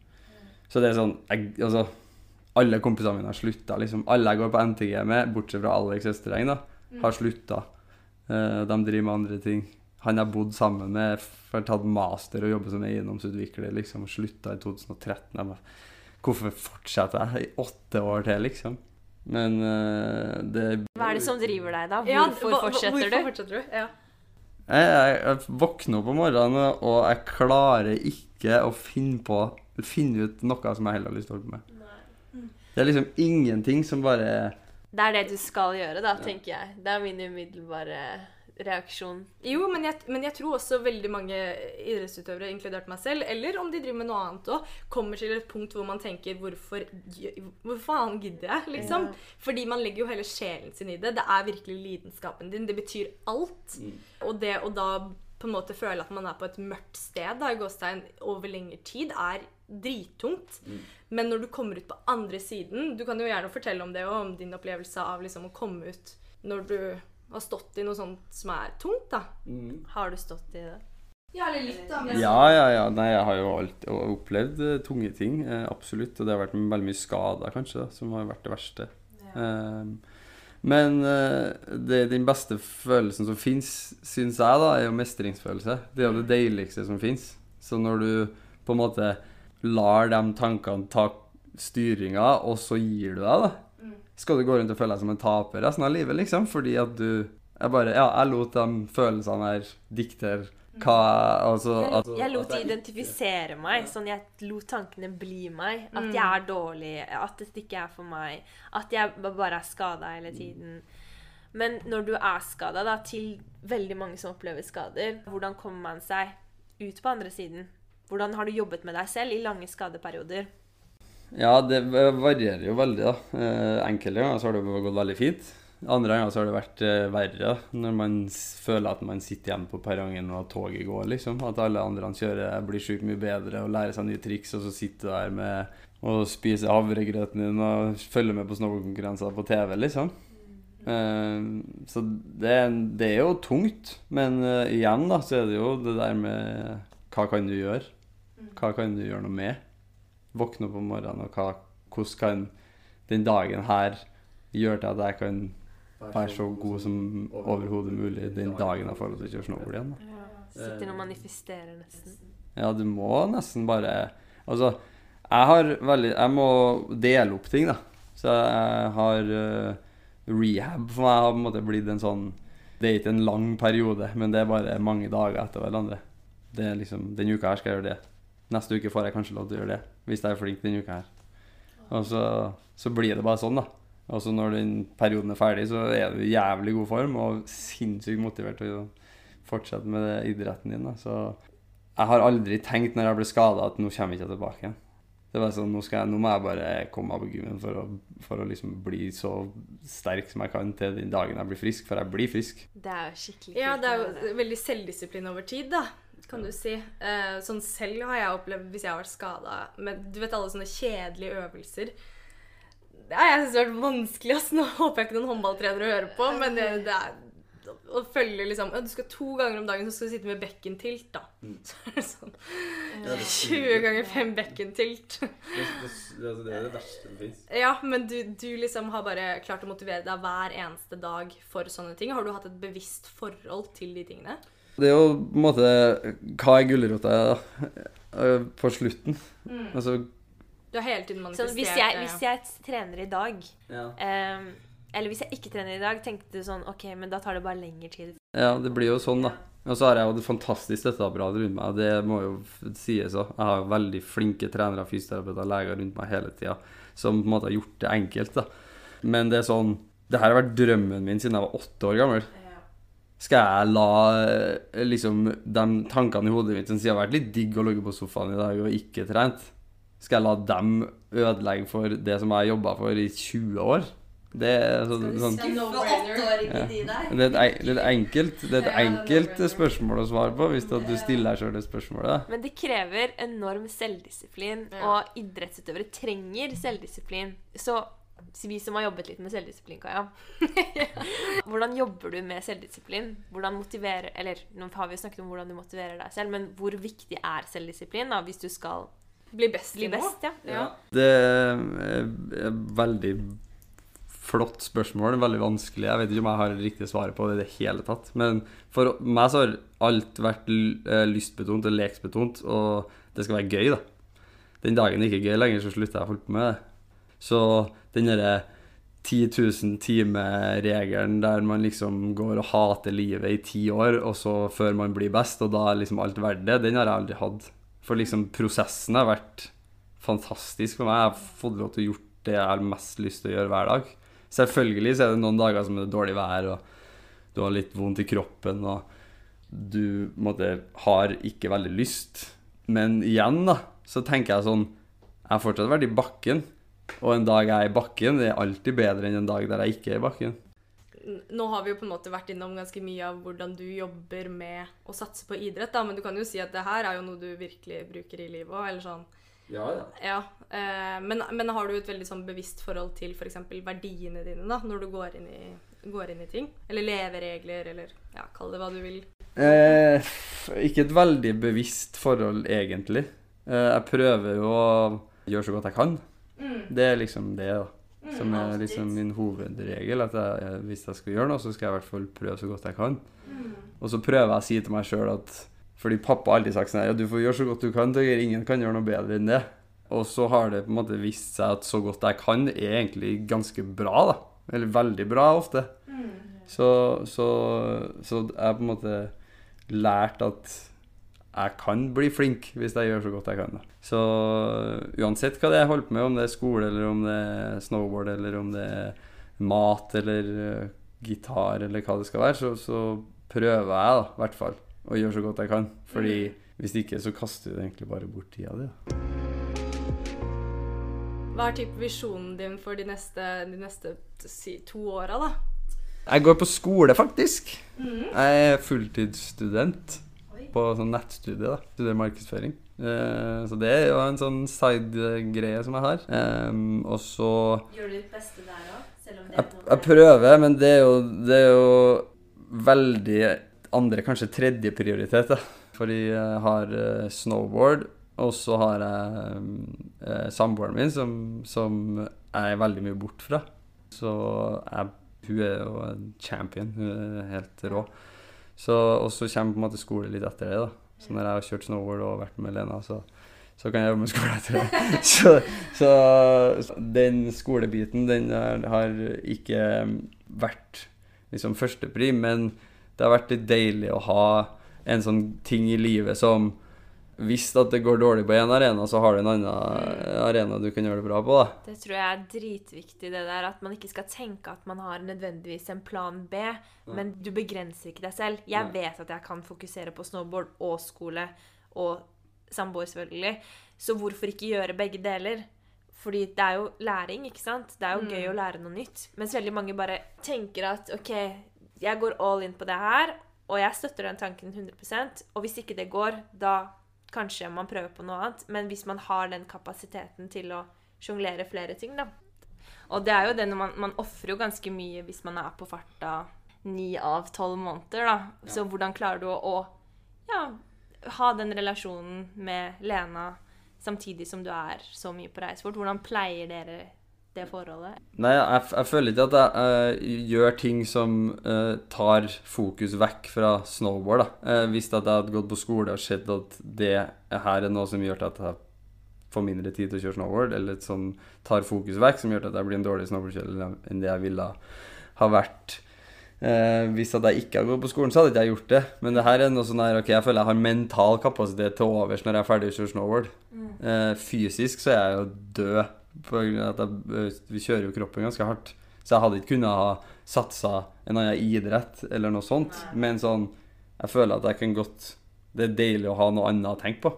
Så det er sånn jeg, Altså, alle kompisene mine har slutta, liksom. Alle jeg går på NTG med, bortsett fra Alex Østereng, da, har slutta. Eh, de driver med andre ting. Han jeg bodd sammen med, har tatt master og jobber som eiendomsutvikler, liksom, og slutta i 2013. Jeg bare, Hvorfor fortsetter jeg i åtte år til, liksom? Men uh, det Hva er det som driver deg, da? Hvorfor hva- fortsetter hvorfor du? fortsetter du? Ja. Jeg, jeg, jeg våkner opp om morgenen, og jeg klarer ikke å finne på Finne ut noe som jeg heller har lyst til å holde på med. Det er liksom ingenting som bare Det er det du skal gjøre, da, tenker jeg. Det er min umiddelbare reaksjon. Jo, men jeg, men jeg tror også veldig mange idrettsutøvere, inkludert meg selv, eller om de driver med noe annet òg, kommer til et punkt hvor man tenker hvorfor, hvor faen gidder jeg? liksom? Fordi man legger jo hele sjelen sin i det. Det er virkelig lidenskapen din. Det betyr alt. Og det å da på en måte føle at man er på et mørkt sted da, i gåstein over lengre tid, er drittungt. Men når du kommer ut på andre siden Du kan jo gjerne fortelle om det og om din opplevelse av liksom å komme ut når du har stått i noe sånt som er tungt, da. Har du stått i det? Ja, eller litt, da. Ja, ja, ja. Nei, jeg har jo alltid opplevd eh, tunge ting. Eh, absolutt. Og det har vært veldig mye skader, kanskje, da, som har vært det verste. Eh, men eh, det, den beste følelsen som fins, syns jeg, da, er jo mestringsfølelse. Det er jo det deiligste som fins. Så når du på en måte lar de tankene ta styringa, og så gir du deg, da. Skal du gå rundt og føle deg som en taper resten av livet, liksom? Fordi at du Jeg bare Ja, jeg lot de følelsene her diktere hva altså, at, Jeg lot de identifisere meg. Sånn jeg lot tankene bli meg. At Mm. jeg er dårlig, at dette ikke er for meg. At jeg bare er skada hele tiden. Men når du er skada, da, til veldig mange som opplever skader, hvordan kommer man seg ut på andre siden? Hvordan har du jobbet med deg selv i lange skadeperioder? Ja, det varierer jo veldig, da. Eh, Enkelte ganger så har det gått veldig fint. Andre ganger så har det vært eh, verre, når man føler at man sitter hjemme på perrongen og toget går, liksom. At alle andre kjører, blir sjukt mye bedre og lærer seg nye triks, og så sitter du der med og spiser havregrøten din og følger med på snowboardkonkurranser på TV, liksom. Eh, så det, det er jo tungt, men igjen da, så er det jo det der med hva kan du gjøre? Hva kan du gjøre noe med? Våkne opp om morgenen, og hva, hvordan kan den dagen her gjøre til at jeg kan være så god som overhodet mulig den dagen jeg får lov til å kjøre snowboard igjen? da. Sitter og manifesterer nesten. Ja, du må nesten bare Altså, jeg har veldig Jeg må dele opp ting, da. Så jeg har uh, Rehab for meg har på en måte blitt en sånn Det er ikke en lang periode, men det er bare mange dager etter hverandre. Det er liksom Denne uka her skal jeg gjøre det. Neste uke får jeg kanskje lov til å gjøre det, hvis jeg er flink denne uka her. Og så, så blir det bare sånn, da. Og så når den perioden er ferdig, så er du i jævlig god form og sinnssykt motivert til å fortsette med det idretten din. Da. Så jeg har aldri tenkt når jeg ble skada at nå kommer jeg ikke tilbake igjen. Det var sånn, nå, skal jeg, nå må jeg bare komme meg på gymmen for å, for å liksom bli så sterk som jeg kan til den dagen jeg blir frisk, for jeg blir frisk. Det er jo skikkelig Ja, det er jo veldig selvdisiplin over tid, da. Kan du si. Uh, sånn selv har jeg opplevd hvis jeg har vært skada med Du vet alle sånne kjedelige øvelser. Det har jeg syntes har vært vanskelig. ass. Nå håper jeg ikke noen håndballtrenere hører på, men det, det er å følge liksom ja, Du skal to ganger om dagen så skal du sitte med bekkentilt, da. [LAUGHS] Så er det sånn 20 [LAUGHS] ganger 5 bekkentilt. Det, er det verste som fins. Ja, men du, du liksom har bare klart å motivere deg hver eneste dag for sånne ting. Har du hatt et bevisst forhold til de tingene? Det er jo på en måte Hva er gulrota eh, på slutten? Altså Du har hele tiden manifestert hvis, jeg, det. hvis jeg trener i dag ja. um, Eller hvis jeg ikke trener i dag, tenkte du sånn OK, men da tar det bare lengre tid. ja, det blir jo sånn, da. Og så har jeg jo det fantastisk støtteapparatet rundt meg. Det må jo sies òg. Jeg har veldig flinke trenere, fysioterapeuter, leger rundt meg hele tida som på en måte har gjort det enkelt. da. Men det er sånn Det her har vært drømmen min siden jeg var åtte år gammel. Skal jeg la eh, liksom de tankene i hodet mitt som sier det har vært litt digg å ligge på sofaen i dag og ikke trent, skal jeg la dem ødelegge for det som jeg har jobba for i 20 år? Det er så, sånn ja. det er, et, det er et enkelt, det er et enkelt spørsmål å svare på hvis du stiller deg sjøl det spørsmålet. Men det krever enorm selvdisiplin, og idrettsutøvere trenger selvdisiplin. Så vi som har jobbet litt med selvdisiplin, Kaja [LAUGHS] Hvordan jobber du med selvdisiplin? Hvordan motiverer Eller nå har vi jo snakket om hvordan du motiverer deg selv, men hvor viktig er selvdisiplin da, hvis du skal Bli best bli best? Ja. Ja. Det er veldig flott spørsmål, veldig vanskelig. Jeg vet ikke om jeg har det riktige svaret på det i det hele tatt. Men for meg så har alt vært eh, lystbetont og leksbetont, og det skal være gøy, da. Den dagen det ikke er gøy lenger, så slutter jeg å holde på med det. Så den derre 10 000 timer-regelen der man liksom går og hater livet i ti år, og så før man blir best, og da er liksom alt verdt det, den har jeg aldri hatt. For liksom prosessen har vært fantastisk for meg. Jeg har fått lov til å gjøre det jeg har mest lyst til å gjøre hver dag. Selvfølgelig så er det noen dager som er dårlig vær, og du har litt vondt i kroppen, og du måtte, har ikke veldig lyst. Men igjen, da, så tenker jeg sånn Jeg har fortsatt vært i bakken. Og en dag jeg er i bakken, det er alltid bedre enn en dag der jeg ikke er i bakken. Nå har vi jo på en måte vært innom ganske mye av hvordan du jobber med å satse på idrett, da, men du kan jo si at det her er jo noe du virkelig bruker i livet òg, eller sånn. Ja, ja. Ja, eh, men, men har du et veldig sånn bevisst forhold til f.eks. verdiene dine da, når du går inn, i, går inn i ting? Eller leveregler, eller ja, kall det hva du vil. Eh, ikke et veldig bevisst forhold, egentlig. Eh, jeg prøver jo å gjøre så godt jeg kan. Det er liksom det, da. Som er liksom min hovedregel. At jeg, hvis jeg skal gjøre noe, så skal jeg i hvert fall prøve så godt jeg kan. Og så prøver jeg å si til meg sjøl at Fordi pappa har alltid sagt sånn Ja, du får gjøre så godt du kan, Torgeir. Ingen kan gjøre noe bedre enn det. Og så har det på en måte vist seg at så godt jeg kan, er egentlig ganske bra, da. Eller veldig bra ofte. Så, så, så jeg på en måte lært at jeg kan bli flink hvis jeg gjør så godt jeg kan. Da. Så uansett hva det er jeg holder på med, om det er skole, eller om det er snowboard, eller om det er mat, eller uh, gitar, eller hva det skal være, så, så prøver jeg da, i hvert fall å gjøre så godt jeg kan. Fordi hvis ikke, så kaster du egentlig bare bort tida di. Hva er typ visjonen din for de neste, de neste to åra, da? Jeg går på skole, faktisk. Jeg er fulltidsstudent på sånn nettstudie. da, Studerer markedsføring. Eh, så det er jo en sånn side-greie som jeg har. Em, og så Gjør du ditt beste der òg? Jeg, jeg prøver, men det er jo, det er jo veldig andre, kanskje tredje prioritet. da. Fordi jeg har eh, snowboard, og så har jeg eh, samboeren min, som, som jeg er veldig mye bort fra. Så jeg, hun er jo en champion. Hun er helt rå. Så, og så kommer på en måte skole litt etter det. da. Så når jeg har kjørt snowboard og vært med Lena, så, så kan jeg jobbe med skole etter det. [LAUGHS] så, så den skolebiten, den har ikke vært liksom førstepri, men det har vært litt deilig å ha en sånn ting i livet som hvis at det går dårlig på én arena, så har du en annen arena du kan gjøre det bra på. da. Det tror jeg er dritviktig, det der at man ikke skal tenke at man har nødvendigvis en plan B, men du begrenser ikke deg selv. Jeg Nei. vet at jeg kan fokusere på snowboard og skole og samboer, selvfølgelig. Så hvorfor ikke gjøre begge deler? Fordi det er jo læring, ikke sant? Det er jo gøy å lære noe nytt. Mens veldig mange bare tenker at OK, jeg går all in på det her, og jeg støtter den tanken 100% Og hvis ikke det går, da kanskje man prøver på noe annet. Men hvis man har den kapasiteten til å sjonglere flere ting, da. Og det er jo det når man, man ofrer jo ganske mye hvis man er på farta ni av tolv måneder, da. Så hvordan klarer du å, å ja, ha den relasjonen med Lena samtidig som du er så mye på reisefort? Hvordan pleier dere det forholdet? Nei, jeg, jeg føler ikke at jeg jeg gjør ting som uh, tar fokus vekk fra snowboard. da. Uh, hvis at jeg hadde gått på skole og sett at det her er noe som gjør at jeg får mindre tid til å kjøre snowboard, eller som tar fokus vekk, som gjør at jeg blir en dårlig snowboardkjører enn det jeg ville ha vært. Eh, hvis at jeg ikke hadde gått på skolen, så hadde ikke jeg gjort det. Men det her er noe sånn her, ok, jeg føler jeg har mental kapasitet til overs når jeg er ferdig å kjøre snowboard. Eh, fysisk så er jeg jo død. Eh, vi kjører jo kroppen ganske hardt. Så jeg hadde ikke kunnet ha satsa en annen idrett eller noe sånt. Men sånn, jeg føler at jeg kan godt Det er deilig å ha noe annet å tenke på.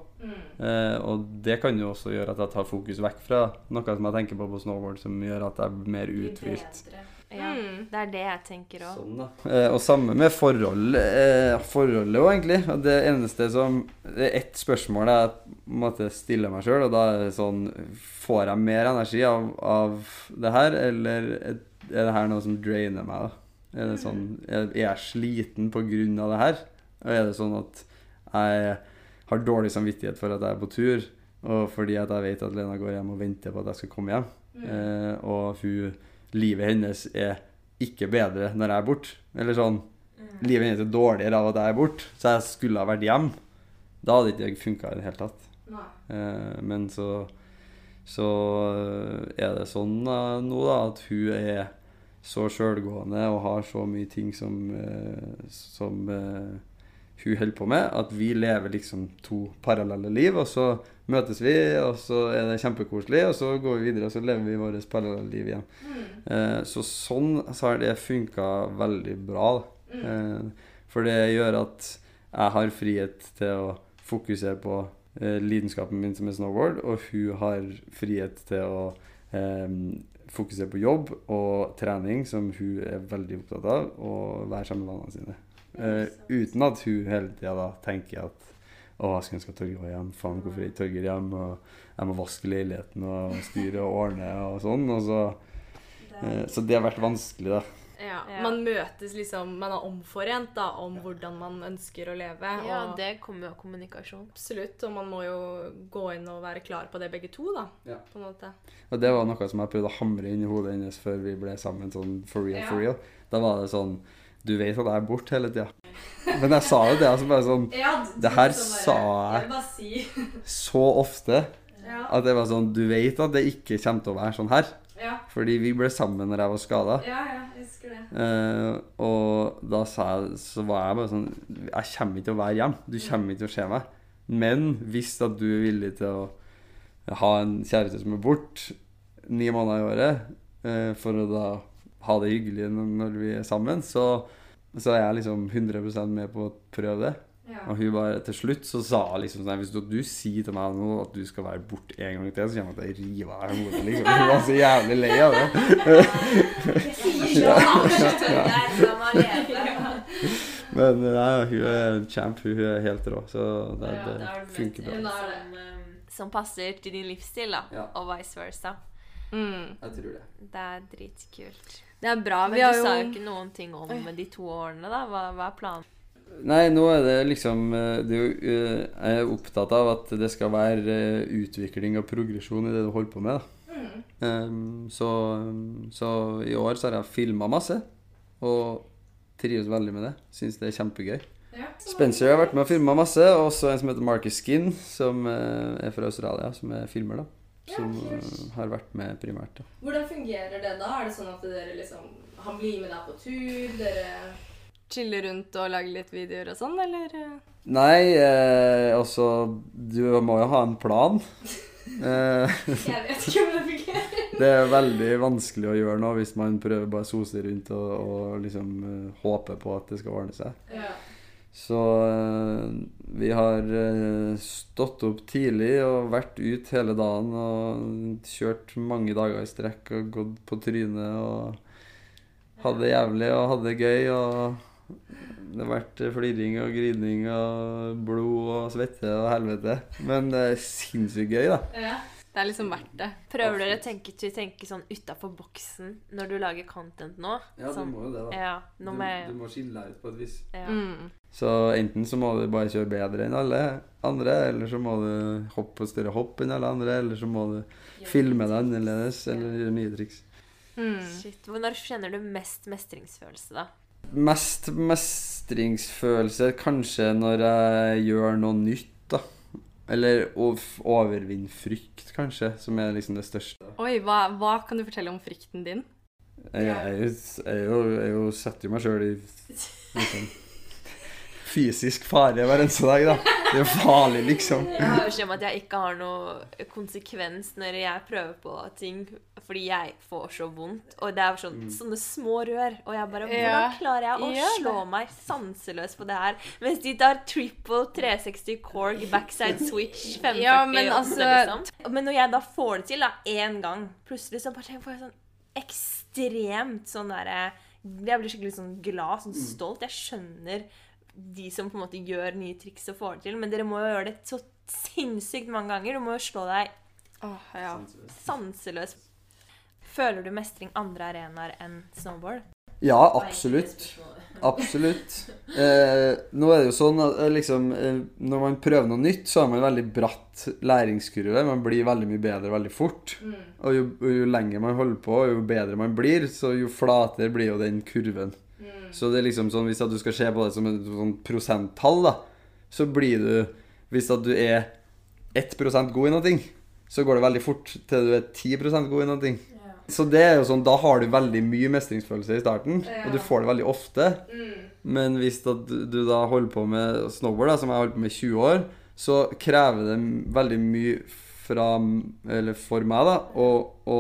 Eh, og det kan jo også gjøre at jeg tar fokus vekk fra noe som jeg tenker på på snowboard, som gjør at jeg blir mer uthvilt. Ja, Mm. Det er det jeg tenker òg. Sånn. Eh, og samme med forhold, eh, forholdet òg, egentlig. Det eneste som Det er ett spørsmål jeg måtte stille meg sjøl, og da er det sånn Får jeg mer energi av, av det her, eller er det her noe som drainer meg? da? Er det sånn Er er jeg sliten på grunn av det her? Og er det sånn at jeg har dårlig samvittighet for at jeg er på tur, og fordi at jeg vet at Lena går hjem og venter på at jeg skal komme hjem, eh, og hun livet hennes er ikke bedre når jeg er borte. Eller sånn Livet hennes er dårligere av at jeg er borte, så jeg skulle ha vært hjemme. Da hadde ikke det funka i det hele tatt. Eh, men så så er det sånn da, nå da, at hun er så sjølgående og har så mye ting som, eh, som eh, hun holder på med, at vi lever liksom to parallelle liv. Og så møtes vi, og så er det kjempekoselig, og så går vi videre og så lever vi vårt parallelliv igjen. igjen. Eh, så sånn så har det funka veldig bra. da. Eh, for det gjør at jeg har frihet til å fokusere på eh, lidenskapen min som er snowboard, og hun har frihet til å eh, fokusere på jobb og trening, som hun er veldig opptatt av, og være sammen med vennene sine. Eh, uten at hun hele tida da tenker at å, jeg skulle ønske at Torgeir var hjemme. Faen, hvorfor er ikke Torgeir hjemme? Og jeg må vaske leiligheten og styre og ordne og sånn. Og så, eh, så det har vært vanskelig, da. Ja. Man møtes liksom Man er omforent da, om hvordan man ønsker å leve. Ja, og det kommer jo av kommunikasjon. Absolutt. Og man må jo gå inn og være klar på det, begge to, da. Ja. På en måte. Og det var noe som jeg prøvde å hamre inn i hodet hennes før vi ble sammen sånn for real, Ja. for real. Da var det sånn Du vet at jeg er borte hele tida. Men jeg sa jo det, altså bare sånn Det her sa jeg Jeg si så ofte Ja. at det var sånn Du vet at det ikke kommer til å være sånn her. Ja, Fordi vi ble sammen når jeg var skada. ja, ja jeg husker det. Eh, og da sa jeg, så var jeg bare sånn Jeg kommer ikke til å være hjemme. Du kommer ikke til å se meg. Men hvis at du er villig til å ha en kjæreste som er borte ni måneder i året, eh, for å da ha det hyggelig når vi er sammen, så, så er jeg liksom 100% med på å prøve det. Ja. Og hun bare til slutt så sa hun liksom sånn Hvis du, du sier til meg nå at du skal være borte en gang til, så kommer jeg til å rive av deg hodet. Liksom. Hun var så jævlig lei av det. Men nei, hun er en champ. Hun er helt rå. Så det, det, det er funker bra. Det. Som, eh, passer til din livsstil, da. Og vice versa. Mm. Jeg tror det. Det er dritkult. Det er bra. Men Vi du har jo sa jo ikke noen ting om de to årene, da. Hva, hva er planen? Nei, nå er det liksom eh, det er jo, eh, Jeg er opptatt av at det skal være eh, utvikling og progresjon i det du holder på med. da. Um, så, så i år så har jeg filma masse, og trives veldig med det. Syns det er kjempegøy. Spencer har vært med og filma masse, og også en som heter Marcus Skin, som er fra Australia, som er filmer, da. Som eh, har vært med primært. da. Hvordan fungerer det da? Er det sånn at dere liksom Han blir med deg på tur? Dere chiller rundt og lager litt videoer og sånn, eller? Nei, eh, altså Du må jo ha en plan. Eh, [LAUGHS] Jeg vet ikke om det fungerer. [LAUGHS] det er veldig vanskelig å gjøre nå hvis man prøver bare å sose rundt og, og liksom uh, håpe på at det skal ordne seg. Ja. Så eh, vi har eh, stått opp tidlig og vært ut hele dagen og kjørt mange dager i strekk og gått på trynet og hadde det jævlig og hadde det gøy. og det har vært fliring og grining og blod og svette og helvete. Men det er sinnssykt gøy, da. ja. Det er liksom verdt det. Prøver dere å tenke, tenke sånn utafor boksen når du lager content nå? Ja, sånn, jo det, ja, du, jeg... du, må skille deg ut på et vis. ja. Mm. Så enten så må du bare kjøre bedre enn alle andre, eller så må du hoppe på større hopp enn alle andre, eller så må du filme deg annerledes, eller gjøre nye triks. Mm. Shit. Når kjenner du mest mestringsfølelse, da? Mest mestringsfølelse kanskje når jeg gjør noe nytt, da. Eller å overvinne frykt, kanskje, som er liksom det største. Oi, hva, hva kan du fortelle om frykten din? Jeg, jeg, jeg, jeg, jeg er setter jo meg sjøl i liksom, [LAUGHS] fysisk fare hver eneste dag, da. Det er farlig, liksom. Jeg har beskjed om at jeg ikke har noe konsekvens når jeg prøver på ting, fordi jeg får så vondt. Og det er sånn, sånne små rør. Og jeg bare Hvordan klarer jeg å ja, slå meg sanseløs på det her? Mens de tar triple 360 Korg backside switch 540 Ja, men altså- liksom. Men når jeg da får det til da, én gang, plutselig så bare får jeg sånn ekstremt sånn derre Jeg blir skikkelig sånn glad, sånn stolt. Jeg skjønner de som på en måte gjør nye triks og får det til, men dere må jo gjøre det så sinnssykt mange ganger. Du må jo slå deg oh, ja. sanseløs. Føler du mestring andre arenaer enn snowboard? Ja, absolutt. Absolutt. [LAUGHS] Eh, nå er det jo sånn at eh, liksom, eh, når man prøver noe nytt, så har man en veldig bratt læringskurve. Man blir veldig mye bedre veldig fort. Og jo, jo lenger man holder på, jo bedre man blir, så jo flatere blir jo den kurven. Så det er liksom sånn, hvis du skal se på det som et sånn prosenttall, da, så blir du Hvis at du er 1% god i noe, så går det veldig fort til du er 10% god i noe. Så det er jo sånn, da har du veldig mye mestringsfølelse i starten, og du får det veldig ofte. Men hvis du, du da holder på med snowboard, da, som jeg har holdt på med i 20 år, så krever det veldig mye fra, eller for meg da, å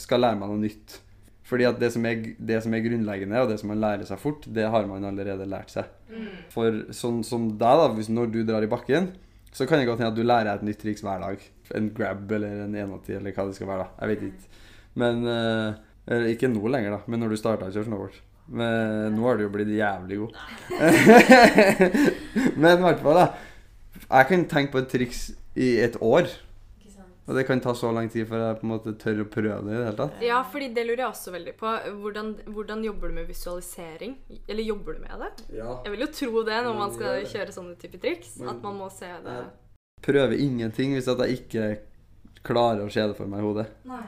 skal lære meg noe nytt. Fordi at det som, er, det som er grunnleggende, og det som man lærer seg fort, det har man allerede lært seg. For sånn som deg, da, hvis når du drar i bakken, så kan det godt hende at du lærer deg et nytt triks hver dag. En grab eller en 180 eller hva det skal være. da. Jeg vet ikke. Men uh, Ikke nå lenger, da, men når du starta å kjøre snowboard. Men nå har du jo blitt jævlig god. [LAUGHS] [LAUGHS] men i hvert fall, da. Jeg kan tenke på et triks i et år. Og det kan ta så lang tid før jeg på en måte tør å prøve det i det hele tatt. Ja, fordi det lurer jeg også veldig på. Hvordan, hvordan jobber du med visualisering? Eller jobber du med det? Ja. Jeg vil jo tro det når Man skal kjøre sånne type triks. Men, At man må se det. Prøver ingenting hvis at jeg ikke klarer å se det for meg i hodet. Nei.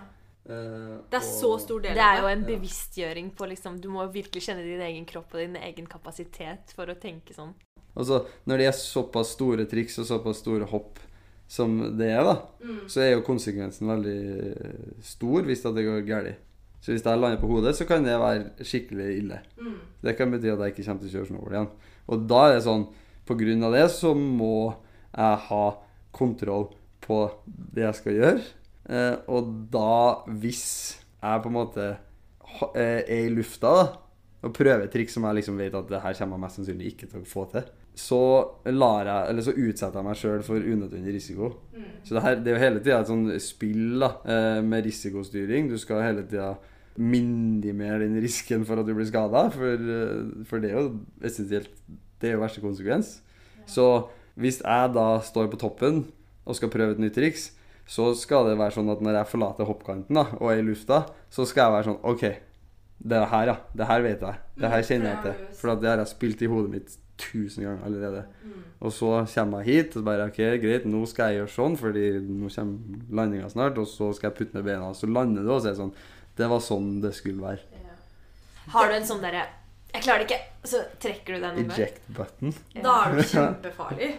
Eh, Det er så stor del av Det Det er jo en bevisstgjøring på liksom Du må virkelig kjenne din egen kropp og din egen kapasitet for å tenke sånn. Altså, når det er såpass store triks og såpass store hopp som det er, da, Mm. så er jo konsekvensen veldig stor hvis det går galt. Så hvis jeg lander på hodet, så kan det være skikkelig ille. Mm. Det kan bety at jeg ikke kommer til å kjøre snowboard igjen. Og da er det sånn På grunn av det så må jeg ha kontroll på det jeg skal gjøre. Eh, og da, hvis jeg på en måte eh, er i lufta da, og prøver et triks som jeg liksom vet at det her kommer jeg mest sannsynlig ikke til å få til, så, lar jeg, eller så utsetter jeg meg sjøl for unødvendig risiko. Så det, her, det er jo hele tida et sånn spill da, eh, med risikostyring. Du skal hele tida minimere den risken for at du blir skada, for, eh, for det er jo essensielt Det er jo verste konsekvens. Så hvis jeg da står på toppen og skal prøve et nytt triks, så skal det være sånn at når jeg forlater hoppkanten da, og er i lufta, så skal jeg være sånn OK, det er her, ja. Det her vet jeg. Det her kjenner jeg til. For det har jeg spilt i hodet mitt tusen ganger allerede. Og så kommer jeg hit og bare OK, greit, nå skal jeg gjøre sånn, fordi nå kommer landinga snart, og så skal jeg putte ned beina. Og så lander du, og så er det sånn Det var sånn det skulle være. Har du en sånn derre 'Jeg klarer det ikke', så trekker du den noen? Eject button. Da er du [LAUGHS] kjempefarlig.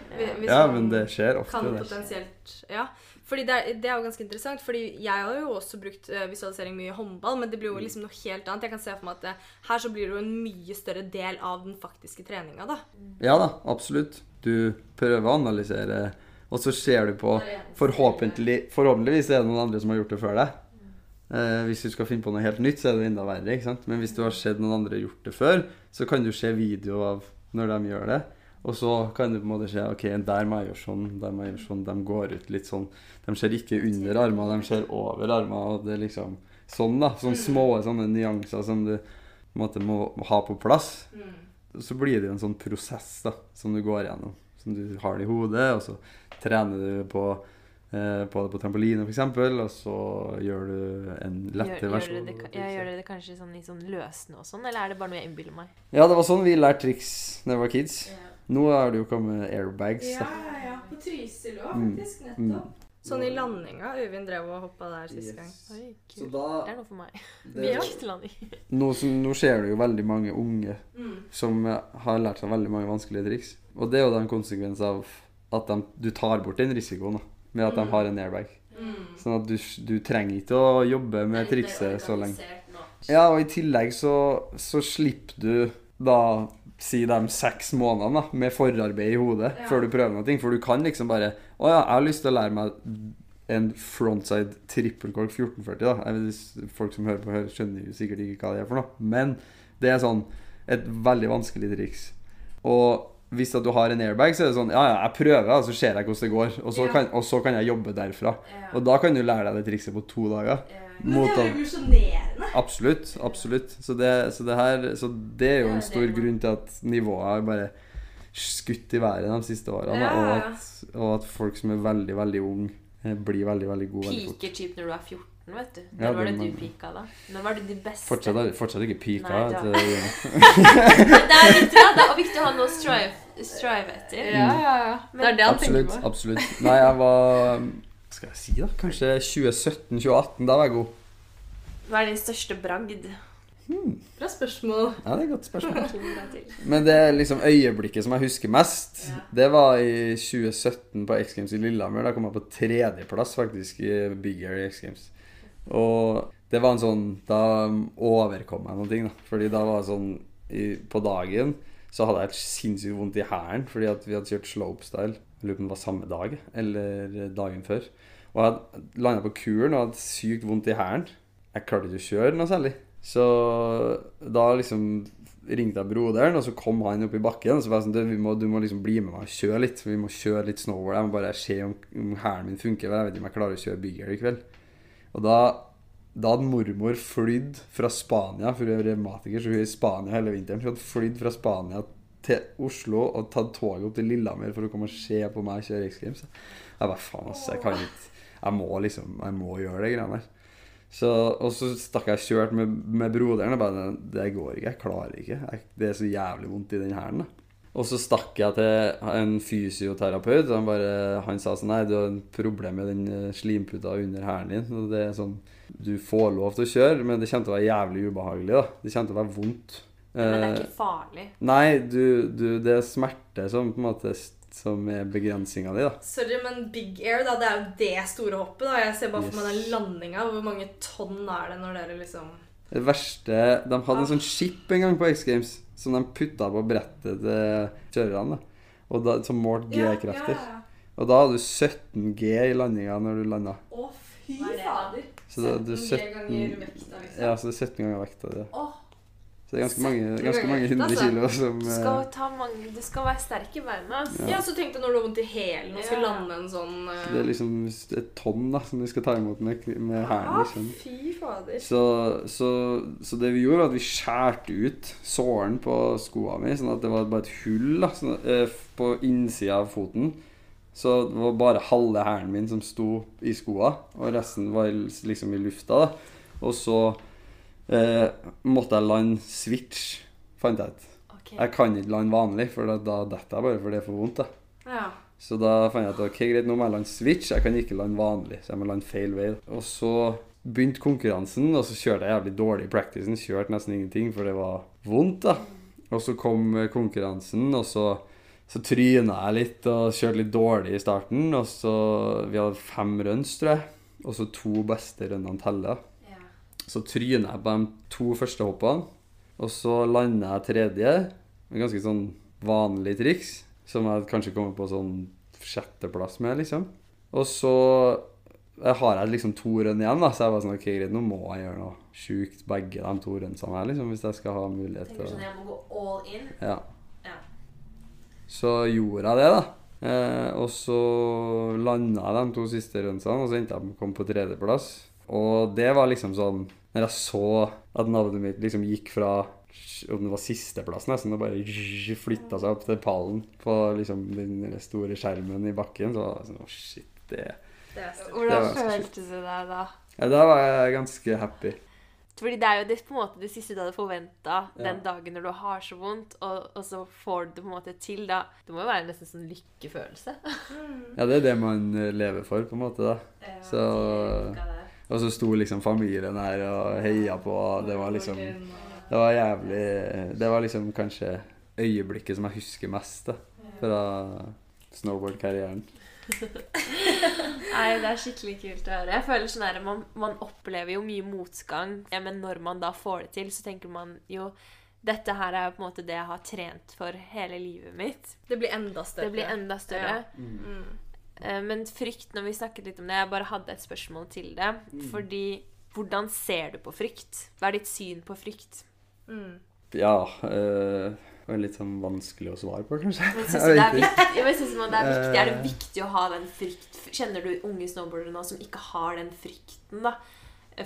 Ja, men det skjer ofte. kan det. potensielt Ja. Fordi det er, det er jo ganske interessant, fordi jeg har jo også brukt eh, visualisering mye i håndball, men det blir jo liksom noe helt annet. Jeg kan se for meg at det, her så blir det jo en mye større del av den faktiske treninga, da. Ja da, absolutt. Du prøver å analysere, og så ser du på Forhåpentlig, Forhåpentligvis er det noen andre som har gjort det før deg. Eh, hvis du skal finne på noe helt nytt, så er det enda verre. ikke sant? Men hvis du har sett noen andre gjort det før, så kan du se video av når de gjør det. Og så kan du på en måte se ok, der må jeg gjøre sånn, der må jeg gjøre sånn. De går ut litt sånn. De ser ikke under armene, de ser over armene. Og det er liksom sånn, da. Sånne små sånne nyanser som du på en måte må ha på plass. Så blir det jo en sånn prosess da, som du går gjennom. Som du har det i hodet, og så trener du på, på det på trampoline f.eks., og så gjør du en lettere Gjør, gjør, versjon. dere det, ja, gjør dere det kanskje sånn i sånn løsende og sånn, eller er det bare noe jeg innbiller meg? Ja, det var sånn vi lærte triks da vi var kids. Ja. Nå har det jo kommet airbags. Da. ja, ja. På Trysil òg, Mm. faktisk. Mm. Nettopp. Sånn i landinga. Øyvind drev og hoppa der sist gang. Oi, Så kult. da Det er noe for meg. det, Mykt landing. [LAUGHS] nå, som- nå ser du jo veldig mange unge Mm. som eh, har lært seg veldig mange vanskelige triks. Og det er jo da en konsekvens av at de, du tar bort den risikoen da, med at de har en airbag. Mm. Sånn at du, du trenger ikke å jobbe med trikset så lenge. Ja, og i tillegg så, så slipper du da si de seks månedene da, med forarbeid i hodet Ja. før du prøver noe. For du kan liksom bare Å ja, jeg har lyst til å lære meg en frontside trippelkork 1440. da. Jeg vet, folk som hører på, hører, skjønner jo sikkert ikke hva det er for noe. Men det er sånn et veldig vanskelig triks. Og hvis at du har en airbag, så er det sånn Ja, ja, jeg prøver, og så ser jeg hvordan det går. Og så, Ja. kan, og så kan jeg jobbe derfra. Og da kan du lære deg det trikset på to dager. Men Mot det er jo revolusjonerende. Absolutt. absolutt. Så det, så det her Så det er jo en stor grunn til at nivået har bare skutt i været de siste årene. Ja, Og, ja, ja. at, og at folk som er veldig, veldig unge, eh, blir veldig, veldig gode. Piker typ når du er 14, vet du. Når Ja, var det det du pika da? Når var du de beste? Fortsatt, fortsatt ikke pika. Nei, da. til- det er viktig, da. Det er [LAUGHS] viktig å ha noe å strive, strive etter. Ja, ja, ja. Det er det han tenker absolutt. på. absolutt. Nei, jeg var Hva skal jeg si, da? Kanskje 2017-2018. Da var jeg god. Hva er din største bragd? Bra spørsmål. Ja, det er et godt spørsmål. [LAUGHS] Men det liksom øyeblikket som jeg husker mest, Ja. det var i 2017 på X Games i Lillehammer. Da kom jeg på tredjeplass faktisk i Big Air i X Games. Og det var en sånn Da overkom jeg noen ting, da. Fordi da var det sånn i, På dagen så hadde jeg et sinnssykt vondt i hælen fordi at vi hadde kjørt slopestyle. Jeg lurer på om det var samme dag eller dagen før. Og jeg landa på kuren og hadde sykt vondt i hælen. Jeg klarte ikke å kjøre noe særlig. Så da liksom ringte jeg broderen, og så kom han opp i bakken. Og så var jeg sånn du, må, du må liksom bli med meg og kjøre litt. Vi må kjøre litt snowboard. Jeg må bare se om, om hælen min funker. Jeg vet ikke om jeg klarer å kjøre bygger i kveld. Og da, da hadde mormor flydd fra Spania, for hun er revmatiker, så hun er i Spania hele vinteren. Hun hadde flydd fra Spania til Oslo og tatt toget opp til Lillehammer for å komme og se på meg kjøre X Games. Jeg bare faen, ass. Jeg kan ikke Jeg må liksom Jeg må gjøre det greiene der. Så, og så stakk jeg kjørt med, med broderen og bare Det går ikke. Jeg klarer ikke. Jeg, det er så jævlig vondt i den hælen. da. Og så stakk jeg til en fysioterapeut. og Han, bare, han sa sånn Nei, du har et problem med den eh, slimputa under hælen din. Og det er sånn Du får lov til å kjøre, men det kommer til å være jævlig ubehagelig. da. Det kommer til å være vondt. Men det er Eh, ikke farlig. Nei, du, du, det er smerte som på en måte som er begrensninga di, da. Sorry, men big air, da, det er jo det store hoppet. da. Jeg ser bare for meg den landinga. Hvor mange tonn er det når dere liksom Det verste De hadde en sånn skip en gang på X Games som de putta på brettet til kjørerne. Og da, Som målte G-krefter. Og da hadde du 17 G i landinga når du landa. Å, fy er det? fader. Så da, du 17 ganger 17 vekta, liksom. Ja, så det er 17 ganger vekta di. Ja. Åh, Så det er ganske mange, ganske mange hundre altså. kilo som Du eh, skal, ta mange, du skal være sterk i beina. Ja. Ja, så tenkte jeg når du har vondt i hælen og skal Ja. lande en sånn eh, Det er liksom et tonn da som du skal ta imot med, med hælen. ah, Liksom. fy fader. Så, så, så det vi gjorde, var at vi skjærte ut såren på skoene mine, sånn at det var bare et hull da, sånn, at, eh, på innsida av foten. Så det var bare halve hælen min som sto i skoa, og resten var liksom i lufta. da. Og så eh, måtte jeg lande switch, fant jeg ut. Okay. Jeg kan ikke lande vanlig, for da, detter jeg bare, for det er for vondt. Ja. Så da fant jeg ut ok, greit, nå må jeg lande switch. Jeg kan ikke lande vanlig, så jeg må lande feil vei. Og så begynte konkurransen, og så kjørte jeg jævlig dårlig i practicen. Kjørte nesten ingenting, for det var vondt, da. Og så kom eh, konkurransen, og så, så tryna jeg litt og kjørte litt dårlig i starten. Og så Vi hadde fem runs, tror jeg. Og så to beste rønnene teller. Så tryner jeg på de to første hoppene, og så lander jeg tredje. Med ganske sånn vanlig triks, som jeg kanskje kommer på sånn sjetteplass med, liksom. Og så jeg har jeg liksom to rønn igjen, da, så jeg var sånn OK, greit, nå må jeg gjøre noe sjukt begge de to rønnsene her, liksom, hvis jeg skal ha mulighet til sånn, jeg må gå all in. Ja. Ja. Så gjorde jeg det, da. Eh, og så landa jeg de to siste rønnsene, og så endte jeg med å komme på tredjeplass. Og det var liksom sånn Når jeg så at navnet mitt liksom gikk fra om det var sisteplass nesten, og bare flytta seg opp til pallen på liksom den store skjermen i bakken, så var jeg sånn Å, shit, det Det. Det Hvordan føltes det deg da? ja, Da var jeg ganske happy. Fordi det er jo det, på en måte det siste du hadde forventa Ja. den dagen når du har så vondt, og, og så får du det på en måte til. da. Det må jo være nesten sånn lykkefølelse. Ja, det er det man eh, lever for, på en måte, da. Ja, Så Og så sto liksom familien her og heia på, og det var liksom Det var jævlig Det var liksom kanskje øyeblikket som jeg husker mest da, fra snowboardkarrieren. Nei, det er skikkelig kult å høre. Jeg føler sånn her, man, man opplever jo mye motgang, ja, men når man da får det til, så tenker man jo dette her er jo på en måte det jeg har trent for hele livet mitt. Det blir enda større. Det blir enda større. Mm. Eh, Men frykt, når vi snakket litt om det Jeg bare hadde et spørsmål til det. Fordi hvordan ser du på frykt? Hva er ditt syn på frykt? Mm. Ja øh, Det var litt sånn vanskelig å svare på, kanskje. Men syns Jeg du det er viktig, men synes det er, viktig, er det Eh. viktig å ha den frykt Kjenner du unge snowboardere nå som ikke har den frykten da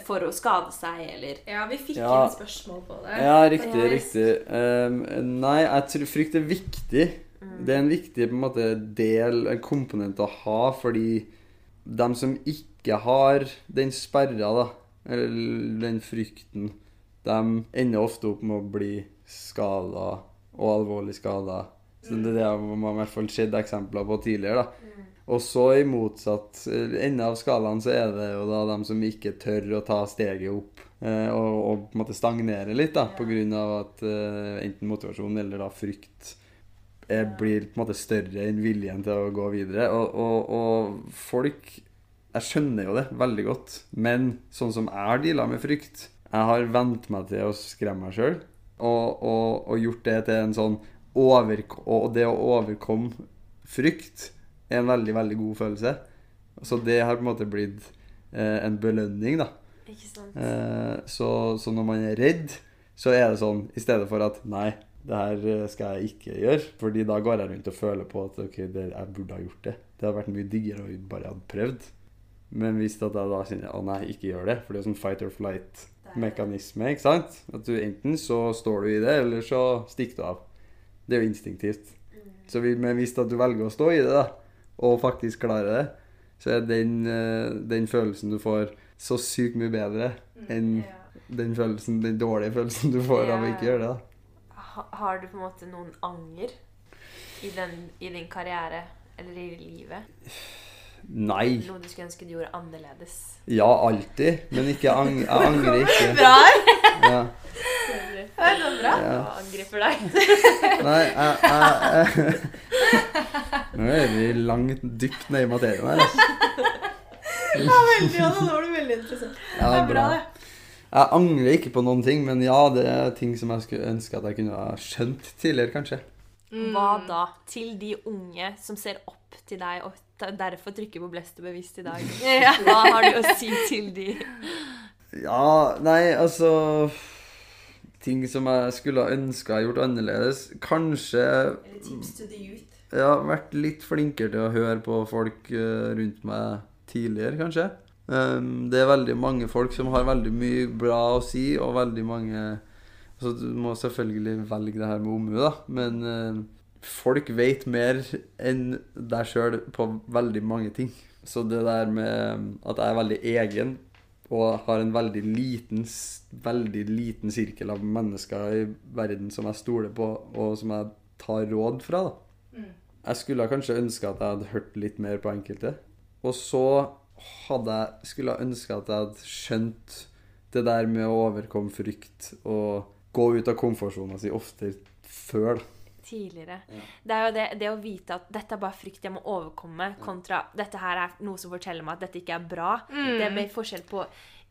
for å skade seg, eller Ja, vi fikk Ja. inn spørsmål på det. Ja, riktig, riktig. Um, nei, jeg tror frykt er viktig. Det er en viktig en måte, del, en komponent å ha, fordi de som ikke har den sperra, da, eller den frykten, de ender ofte opp med å bli skada, og alvorlig skada. Så det er det man har i hvert fall sett eksempler på tidligere. da. Og så i motsatt ende av skalaen så er det jo da dem som ikke tør å ta steget opp eh, og, og på en måte stagnere litt da, av at eh, enten motivasjon eller da frykt blir på en måte større enn viljen til å gå videre. Og, og, og folk Jeg skjønner jo det veldig godt, men sånn som jeg har deala med frykt Jeg har vent meg til å skremme meg sjøl, og, og, og gjort det til en sånn over, Og det å overkomme frykt er en veldig, veldig god følelse. Så det har på en måte blitt eh, en belønning, da. Ikke sant? Eh, så, så når man er redd, så er det sånn i stedet for at nei, det her eh, skal jeg ikke gjøre. Fordi da går jeg rundt og føler på at ok, det, jeg burde ha gjort det. Det hadde vært mye diggere å bare hadde prøvd. Men hvis jeg da kjenner å nei, ikke gjør det, for det er sånn fight or flight-mekanisme, ikke sant? At du enten så står du i det, eller så stikker du av. Det er jo instinktivt. Så vi, men hvis du velger å stå i det, da, og faktisk klarer det, så er den, eh, den følelsen du får, så sykt mye bedre enn den, følelsen, den dårlige følelsen du får av å ikke gjøre det. da. Ha, har du på en måte noen anger i, den, i din karriere eller i livet? Nei. Noe du skulle ønske du gjorde annerledes? Ja, alltid. Men ikke ang jeg angrer ikke. [LAUGHS] Bra! Ja. Det er så bra. Ja. Jeg angriper deg. [LAUGHS] Nei, jeg, jeg, jeg [LAUGHS] Nå er vi langt dypt nede i materien her. Altså. Veldig, ja, nå var du veldig interessant. Ja, Det er bra, det. Jeg angrer ikke på noen ting, men ja, det er ting som jeg skulle ønske at jeg kunne ha skjønt tidligere, kanskje. Hva da? Til de unge som ser opp til deg og derfor trykker på 'blest bevisst' i dag. [LAUGHS] Hva har du å si til de? Ja, nei, altså Ting som jeg skulle ha ønska jeg gjort annerledes. Kanskje tips to the youth. Ja, vært litt flinkere til å høre på folk eh, rundt meg tidligere, kanskje. Um, det er veldig mange folk som har veldig mye bra å si, og veldig mange Så Du må selvfølgelig velge det her med omhu, da, men eh, folk vet mer enn deg sjøl på veldig mange ting. Så det der med at jeg er veldig egen og har en veldig liten, veldig liten sirkel av mennesker i verden som jeg stoler på, og som jeg tar råd fra, da. Jeg skulle kanskje ønske at jeg hadde hørt litt mer på enkelte. Og så hadde jeg, skulle ønske at jeg hadde skjønt det der med å overkomme frykt og gå ut av komfortsona si oftere før. Tidligere. Ja. Det er jo det, det å vite at dette er bare frykt jeg må overkomme, kontra dette her er noe som forteller meg at dette ikke er bra. Mm. Det er mer forskjell på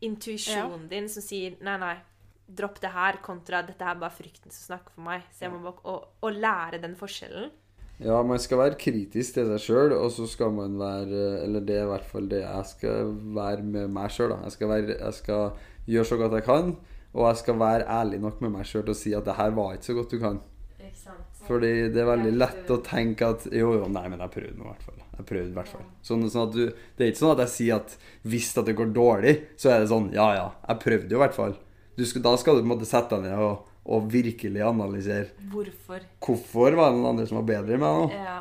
intuisjonen din som sier nei, nei, dropp det her, kontra dette her er bare frykten som snakker for meg. Så jeg må bare å, å lære den forskjellen. Ja, man skal være kritisk til seg sjøl, og så skal man være Eller det er i hvert fall det jeg skal være med meg sjøl. Jeg, skal være- jeg skal gjøre så godt jeg kan, og jeg skal være ærlig nok med meg sjøl til å si at det her var ikke så godt du kan. Fordi det er veldig lett å tenke at jo, jo, nei, men jeg prøvde nå i hvert fall. Jeg prøvde i hvert fall. Sånn, sånn at du, det er ikke sånn at jeg sier at hvis at det går dårlig, så er det sånn ja, ja, jeg prøvde jo i hvert fall. Du skal, da skal du på en måte sette deg ned og, og virkelig analysere Hvorfor? hvorfor var det noen andre som var bedre enn meg nå. Ja.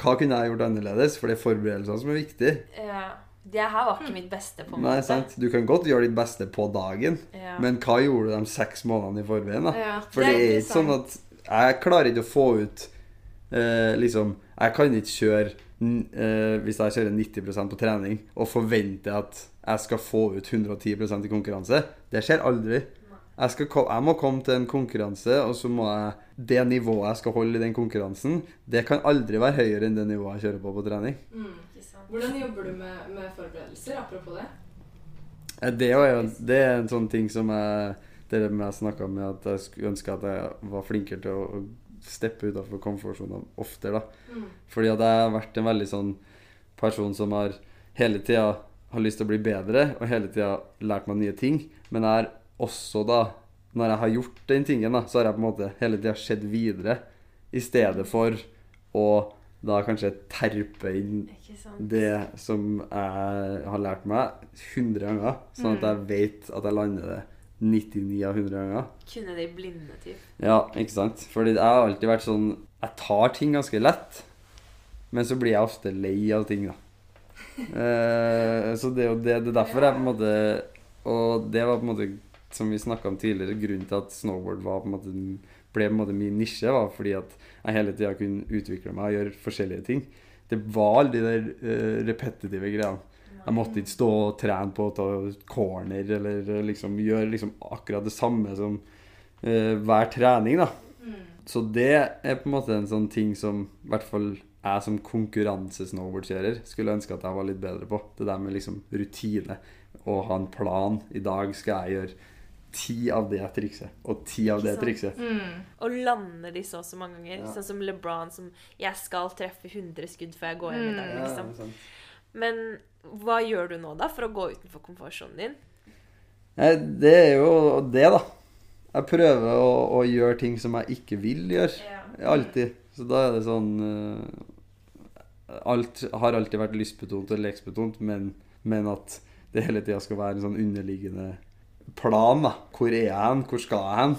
Hva kunne jeg gjort annerledes? For det er forberedelsene som er viktige. ja. Det her var ikke mitt beste, på en Nei, måte. sant? Du kan godt gjøre ditt beste på dagen, Ja. men hva gjorde du de seks månedene i forveien? da? Ja, For det er ikke sånn at Jeg klarer ikke å få ut eh, Liksom Jeg kan ikke kjøre eh, Hvis jeg kjører 90% på trening og forventer at jeg skal få ut 110% i konkurranse. Det skjer aldri. Jeg, skal, jeg må komme til en konkurranse, og så må jeg Det nivået jeg skal holde i den konkurransen, det kan aldri være høyere enn det nivået jeg kjører på på trening. Mm. Hvordan jobber du med, med forberedelser, apropos det? Eh, Det er jo det er en sånn ting som jeg Det med jeg snakka med at jeg skulle ønske at jeg var flinkere til å, å steppe utafor komfortsonen oftere. da. Mm. Fordi at jeg har vært en veldig sånn person som har hele tida har lyst til å bli bedre, og hele tida lært meg nye ting. Men jeg har også da Når jeg har gjort den tingen, da, så har jeg på en måte hele tida sett videre. I stedet for å da kanskje terpe inn det som jeg har lært meg 100 ganger, sånn at jeg vet at jeg lander det 99 av 100 ganger. Kunne det i blinde, typ. Ja, ikke sant? Fordi jeg har alltid vært sånn Jeg tar ting ganske lett, men så blir jeg ofte lei av ting, da. [LAUGHS] Eh, så det er jo det, det er derfor jeg på en måte Og det var på en måte, som vi snakka om tidligere, grunnen til at snowboard var på måte ble på en måte min nisje, var fordi at jeg hele tida kunne utvikle meg og gjøre forskjellige ting. Det var alle de der uh, repetitive greiene. Jeg måtte ikke stå og trene på å ta corner eller eh, liksom gjøre liksom akkurat det samme som uh, hver trening, da. Så det er på en måte en sånn ting som i hvert fall jeg som konkurransesnowboardkjører skulle ønske at jeg var litt bedre på. Det der med liksom rutine og ha en plan. I dag skal jeg gjøre ti av det trikset og ti av det trikset. Mm. Og lander de så og så mange ganger. Ja. Sånn som LeBron som 'Jeg skal treffe 100 skudd før jeg går hjem i dag'. Liksom. Ja, Men hva gjør du nå, da, for å gå utenfor komfortsonen din? Nei, det er jo det, da. Jeg prøver å, å gjøre ting som jeg ikke vil gjøre. Alltid. Så da er det sånn eh, Alt har alltid vært lystbetont og leksbetont, men, men at det hele tida skal være en sånn underliggende plan. da. Hvor er jeg hen? Hvor skal jeg hen?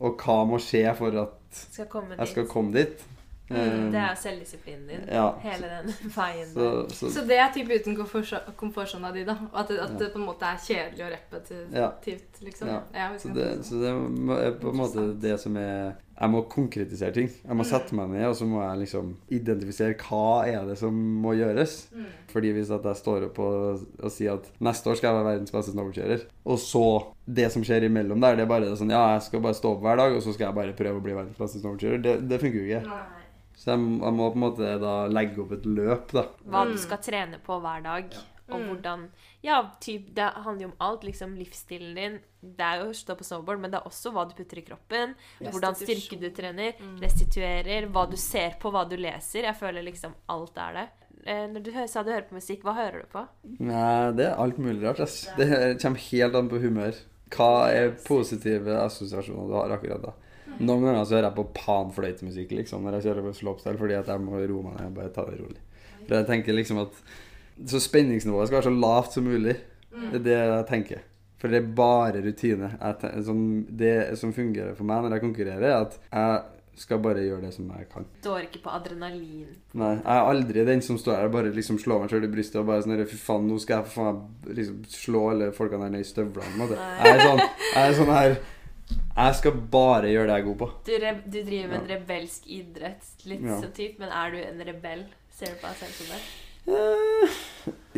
Og hva må skje for at Skal jeg skal komme dit? Mm, det er selvdisiplinen din. ja. Hele den [LAUGHS] veien Så, så, Så det er typ uten komfortso- komfortsona di, da? Og at, det, ja. det på en måte er kjedelig og repetitivt, liksom? Ja. Så det, så det er på en måte det som er Jeg må konkretisere ting. Jeg må sette meg ned og så må jeg liksom identifisere hva er det som må gjøres. Mm. Fordi hvis at jeg står opp og, og sier at neste år skal jeg være verdens beste snowboardkjører, og så det som skjer imellom der, det er bare sånn Ja, jeg skal bare stå opp hver dag, og så skal jeg bare prøve å bli verdens beste snowboardkjører. Det, det funker jo ikke. Nei. Så jeg, jeg må på en måte da legge opp et løp, da. Hva Mm. du skal trene på hver dag. Og Mm. hvordan Ja, typ, det handler jo om alt. Liksom livsstilen din. Det er jo å stå på snowboard, men det er også hva du putter i kroppen. Hvordan styrke du trener. Mm. Restituerer. Hva du ser på, hva du leser. Jeg føler liksom alt er det. Eh, Når du sa du hører på musikk, hva hører du på? Nei, det er alt mulig rart. ass. Det kommer helt an på humør. Hva er positive assosiasjoner du har akkurat da? Noen ganger så hører jeg på panfløytemusikk liksom, når jeg kjører på slopestyle, fordi at jeg må roe meg ned og bare ta det rolig. For jeg tenker liksom at Så spenningsnivået skal være så lavt som mulig. Det er det jeg tenker. For det er bare rutine. Jeg ten- sånn, det som fungerer for meg når jeg konkurrerer, er at jeg skal bare gjøre det som jeg kan. Står ikke på adrenalin. Nei, jeg er aldri den som står her og bare liksom slår meg sjøl i brystet og bare sånn Fy faen, nå skal jeg for faen liksom slå alle folkene der nede i støvlene. Jeg er sånn, jeg er sånn her Jeg skal bare gjøre det jeg er god på. Du, du driver med en rebelsk idrett, litt Ja. så typ, men er du en rebell? Ser du på deg selv som det? Eh,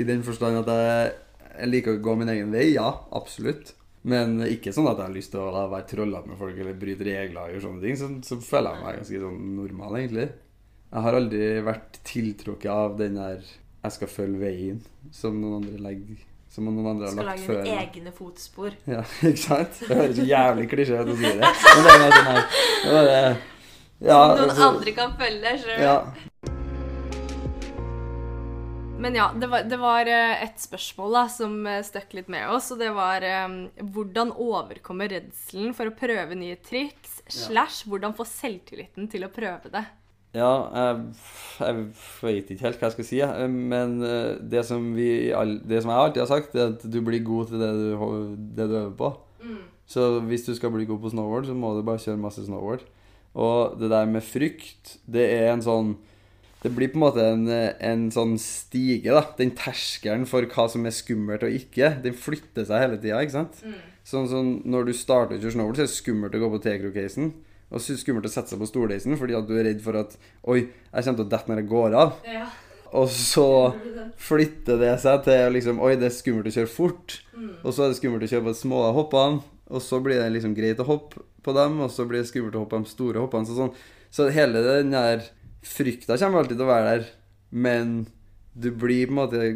I den forstand at jeg, jeg liker å gå min egen vei, ja, absolutt. Men ikke sånn at jeg har lyst til å da være trollete med folk eller bryte regler og sånne ting. Så, så føler jeg meg ganske sånn normal, egentlig. Jeg har aldri vært tiltrukket av den der 'jeg skal følge veien' som noen andre legger Som noen andre har Skal lagt lage før dine meg. egne fotspor. Ja, [LAUGHS] ikke sant? Det høres jævlig klisjé ut å si det. Men det er sånn her det ja, Som noen altså, andre kan følge. sjøl. Ja. Men ja, det var, det var eh, et spørsmål da, som eh, støkk litt med oss, og det var um, hvordan overkomme redselen for å prøve nye triks, slash hvordan få selvtilliten til å prøve det. Ja jeg, jeg vet ikke helt hva jeg skal si, men eh, det som, vi, det som jeg alltid har sagt, er at du blir god til det du, det du øver på. Så hvis du skal bli god på snowboard, så må du bare kjøre masse snowboard. Og det der med frykt, det er en sånn Det blir på en måte en, en sånn stige, da. Den terskelen for hva som er skummelt og ikke, den flytter seg hele tida, ikke sant? Sånn som når du starter å kjøre snowboard, så er det skummelt å gå på T-krokheisen. Og så skummelt å sette seg på stolheisen fordi at du er redd for at Oi, jeg kommer til å dette når jeg går av. Og så [LAUGHS] flytter det seg til liksom Oi, det er skummelt å kjøre fort. Og så er det skummelt å kjøre på de små hoppene. Og så blir det liksom greit å hoppe på dem, og så blir det skummelt å hoppe på de store hoppene. Så, sånn. så hele den der frykta kommer alltid til å være der, men du blir på en måte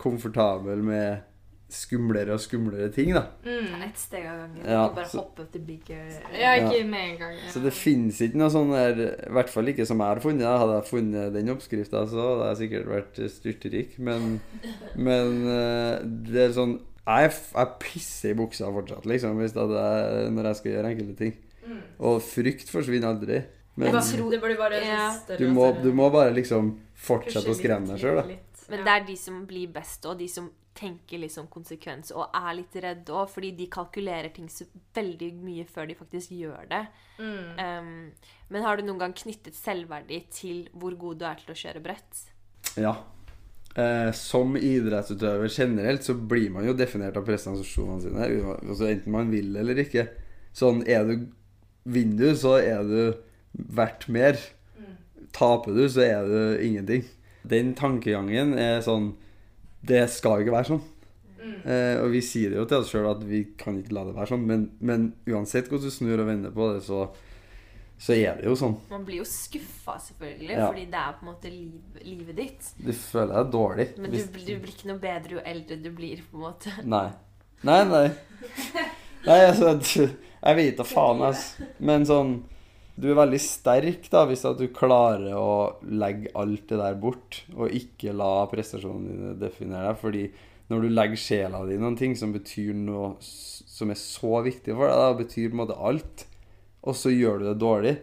komfortabel med skumlere og skumlere ting, da. Ta ett steg av gangen. Ja, ikke bare så- hoppe til bigger Ja, ikke med en gang. ja. Så det finnes ikke noe sånn der I hvert fall ikke som jeg har funnet. Hadde jeg funnet den oppskrifta, så hadde jeg sikkert vært styrtrik. Men, [LAUGHS] men eh, det er sånn Jeg, jeg pisser i buksa fortsatt, liksom, hvis det er, når jeg skal gjøre enkelte ting. Og frykt forsvinner aldri. Men Det bare- det bare Ja. du må, du må bare liksom fortsette å skremme deg sjøl, da. Men det er de som blir best, og de som tenker liksom konsekvens og er litt redde òg, fordi de kalkulerer ting så veldig mye før de faktisk gjør det. Um, men har du noen gang knyttet selvverdi til hvor god du er til å kjøre brett? Ja. Eh, som idrettsutøver generelt så blir man jo definert av prestasjonene sine, altså enten man vil eller ikke. Sånn er du Vinner du, så er du verdt mer. Taper du, så er du ingenting. Den tankegangen er sånn Det skal jo ikke være sånn. Eh, og vi sier det jo til oss sjøl at vi kan ikke la det være sånn, men, men uansett hvordan du snur og vender på det, så, så er det jo sånn. Man blir jo skuffa, selvfølgelig, Ja. fordi det er på en måte liv, livet ditt. Du føler deg dårlig. Men du, du blir ikke noe bedre jo eldre du blir, på en måte. [LAUGHS] Nei. Nei, nei. Nei, altså Jeg vet da faen, altså. Men sånn Du er veldig sterk da hvis du klarer å legge alt det der bort, og ikke la prestasjonene dine definere deg. Fordi når du legger sjela di i noen ting som betyr noe som er så viktig for deg, da betyr på en måte alt, og så gjør du det dårlig,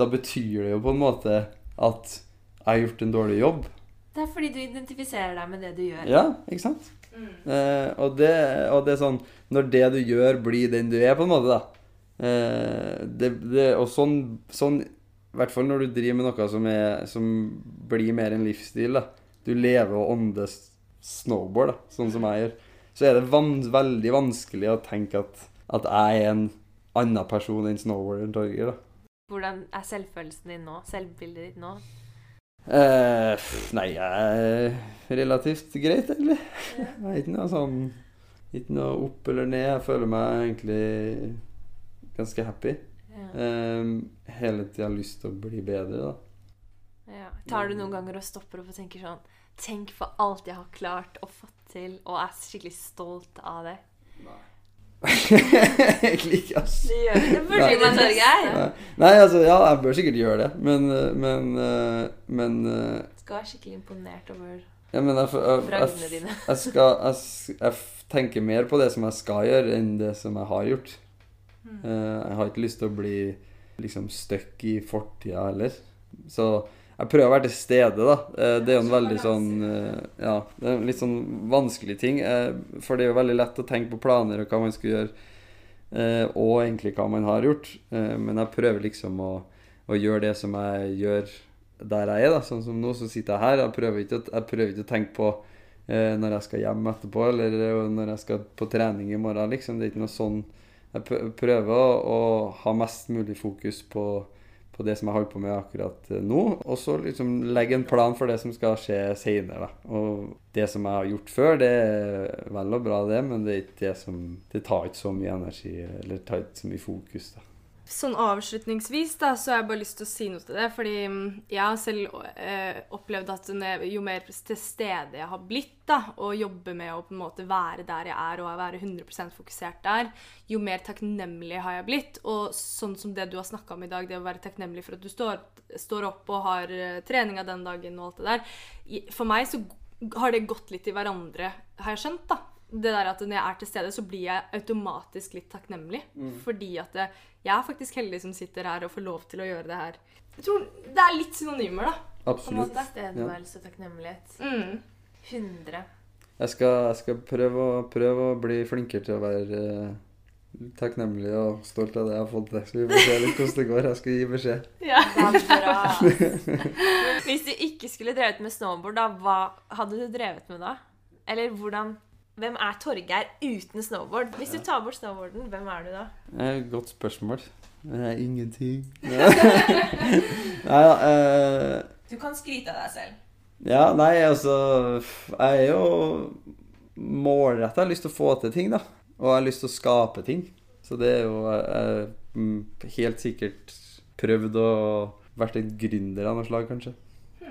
da betyr det jo på en måte at jeg har gjort en dårlig jobb. Det er fordi du identifiserer deg med det du gjør. Ja, ikke sant? Eh, og, det, og det er sånn Når det du gjør, blir den du er, på en måte, da. Eh, det, det, og sånn, sånn I hvert fall når du driver med noe som, er, som blir mer en livsstil. da Du lever og ånder snowboard, da, sånn som jeg gjør. Så er det van, veldig vanskelig å tenke at, at jeg er en annen person enn snowboarderen Torgeir. Hvordan er selvfølelsen din nå? Selvbildet ditt nå? Eh, nei, jeg er relativt greit, egentlig. Jeg er ikke noe sånn Ikke noe opp eller ned. Jeg føler meg egentlig ganske happy. Ja. Um, hele tida lyst til å bli bedre, da. Ja. Tar du noen ganger og stopper opp og tenker sånn Tenk for alt jeg har klart og fått til, og er skikkelig stolt av det. egentlig [LAUGHS] ikke, ass. Det gjør det. Nei. burde man, Torgeir. Nei. Nei, altså, ja, jeg bør sikkert gjøre det, men Men, eh, men eh, Skal være skikkelig imponert over ja, men jeg, jeg, jeg, jeg, skal, jeg, jeg tenker mer på det som jeg skal gjøre, enn det som jeg har gjort. Eh, jeg har ikke lyst til å bli liksom stuck i fortida heller. Så jeg prøver å være til stede, da. Eh, det er jo en veldig sånn eh, Ja, det er en litt sånn vanskelig ting. for det er jo veldig lett å tenke på planer og hva man skal gjøre, og egentlig hva man har gjort. Men jeg prøver liksom å, å gjøre det som jeg gjør der jeg er, da. Sånn som nå, så sitter jeg her. Jeg prøver ikke, jeg prøver ikke å tenke på når jeg skal hjem etterpå, eller når jeg skal på trening i morgen, liksom. Det er ikke noe sånn Jeg prøver å, ha mest mulig fokus på, på det som jeg holder på med akkurat eh, nå, og så liksom legge en plan for det som skal skje seinere. Og det som jeg har gjort før, det er vel og bra, det, men det er ikke det som Det tar ikke så mye energi, eller tar ikke så mye fokus, da. Sånn avslutningsvis da, så har jeg bare lyst til å si noe til det. Fordi mm, jeg har selv eh, opplevd at jo mer til stede jeg har blitt, da, og jobber med å på en måte være der jeg er og være 100% fokusert der, jo mer takknemlig har jeg blitt. Og sånn som det du har snakka om i dag, det å være takknemlig for at du står, står opp og har eh, treninga den dagen og alt det der. For meg så har det gått litt i hverandre, har jeg skjønt, da det der at når jeg er til stede, så blir jeg automatisk litt takknemlig. Fordi at det, jeg er faktisk heldig som sitter her og får lov til å gjøre det her. Jeg tror det er litt synonymer, da. Absolutt. Tilstedeværelse og takknemlighet. Mm. 100. Jeg skal, jeg skal prøve, å, prøve å bli flinkere til å være eh, takknemlig og stolt av det jeg har fått til. Så vi får se litt hvordan det går. Jeg skal gi beskjed. [LAUGHS] Ja. [LAUGHS] Hvis du ikke skulle drevet med snowboard, da, hva hadde du drevet med da? Eller hvordan Hvem er Torgeir uten snowboard? Hvis du tar bort snowboarden, hvem er du da? Det et godt spørsmål. Det er ingenting. [LAUGHS] [LAUGHS] Nei da. Eh, Du kan skryte av deg selv. ja, nei, altså Jeg er jo målretta. Jeg har lyst til å få til ting, da. Og jeg har lyst til å skape ting. Så det er jo eh, mm, helt sikkert prøvd å vært en gründer av noe slag, kanskje.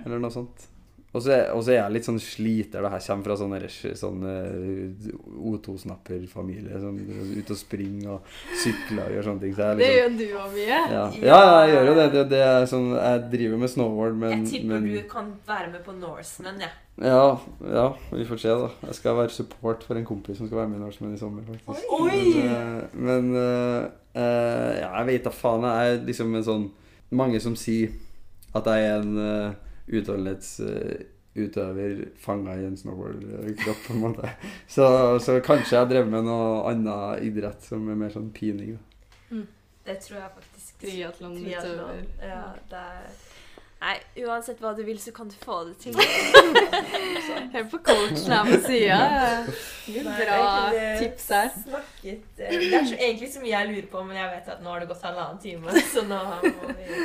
Eller noe sånt. Og så er, jeg litt sånn sliter. da Jeg kommer fra sånn, sånn eh, O2-snapper-familie. Sånn, ute og springer og sykler og gjør sånne ting. Så jeg liksom, Det gjør du òg mye. ja. ja, jeg gjør jo det. det, det sånn, jeg driver med snowboard, men, Jeg tipper men du kan være med på Norseman, jeg. ja, ja, vi får se, da. Jeg skal være support for en kompis som skal være med i Norseman i sommer, faktisk. Oi! Men, eh, men uh, uh, ja, jeg vet da faen. Jeg er liksom en sånn Mange som sier at jeg er en uh, utholdenhetsutøver fanga i en snowboardkropp, på en måte. Så, så kanskje jeg drev med noe annen idrett som er mer sånn pining. da. Det tror jeg faktisk. Triatlon utøver. Ja, det er Nei, uansett hva du vil, så kan du få det til. [LAUGHS] Hør på coachen her på sida. Bra tips her. Snakket, eh, det er så, egentlig så mye jeg lurer på, men jeg vet at nå har det gått halvannen time, så nå må vi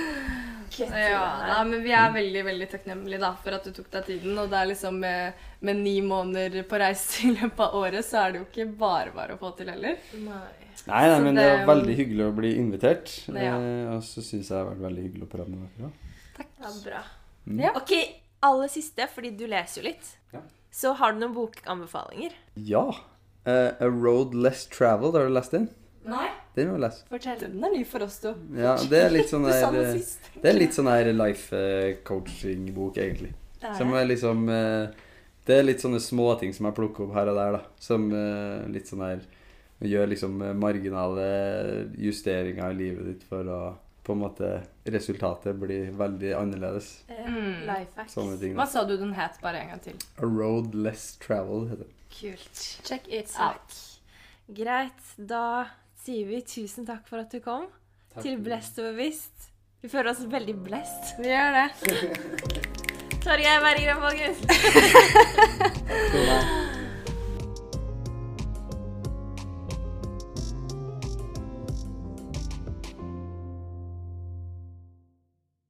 Ja, nei, men Vi er veldig veldig takknemlige da, for at du tok deg tiden. Og det er liksom med, med ni måneder på reise [LAUGHS] i løpet av året, så er det jo ikke bare bare å få til heller. Nei. Nei, nei, men det det- er veldig hyggelig å bli invitert. Ja. Eh, og så syns jeg det har vært veldig hyggelig å prate med dere. Takk. Ja, bra. Mm. Ja. Ok, aller siste, fordi du leser jo litt. Ja. Så har du noen bokanbefalinger? Ja. Uh, A Road Less Traveled, har du lest den? Nei. Den må lese. Fortell. Den er ny for oss, du. Ja, det er litt sånn [LAUGHS] det eh. Det er litt sånn her life eh, coaching-bok, egentlig. Det er Som er liksom eh, Det er litt sånne småting som jeg plukker opp her og der, da. Som litt sånn her Gjør liksom marginale justeringer i livet ditt for å på en måte Resultatet blir veldig annerledes. Mm. Sånne ting. Hva sa du den het bare en gang til? A road less traveled, heter den. Kult. Check it out. Greit. Da sier vi tusen takk for at du kom til Blest og bevisst. Vi føler oss veldig blest. Vi gjør det. [LAUGHS] Torgeir Berggren, nei.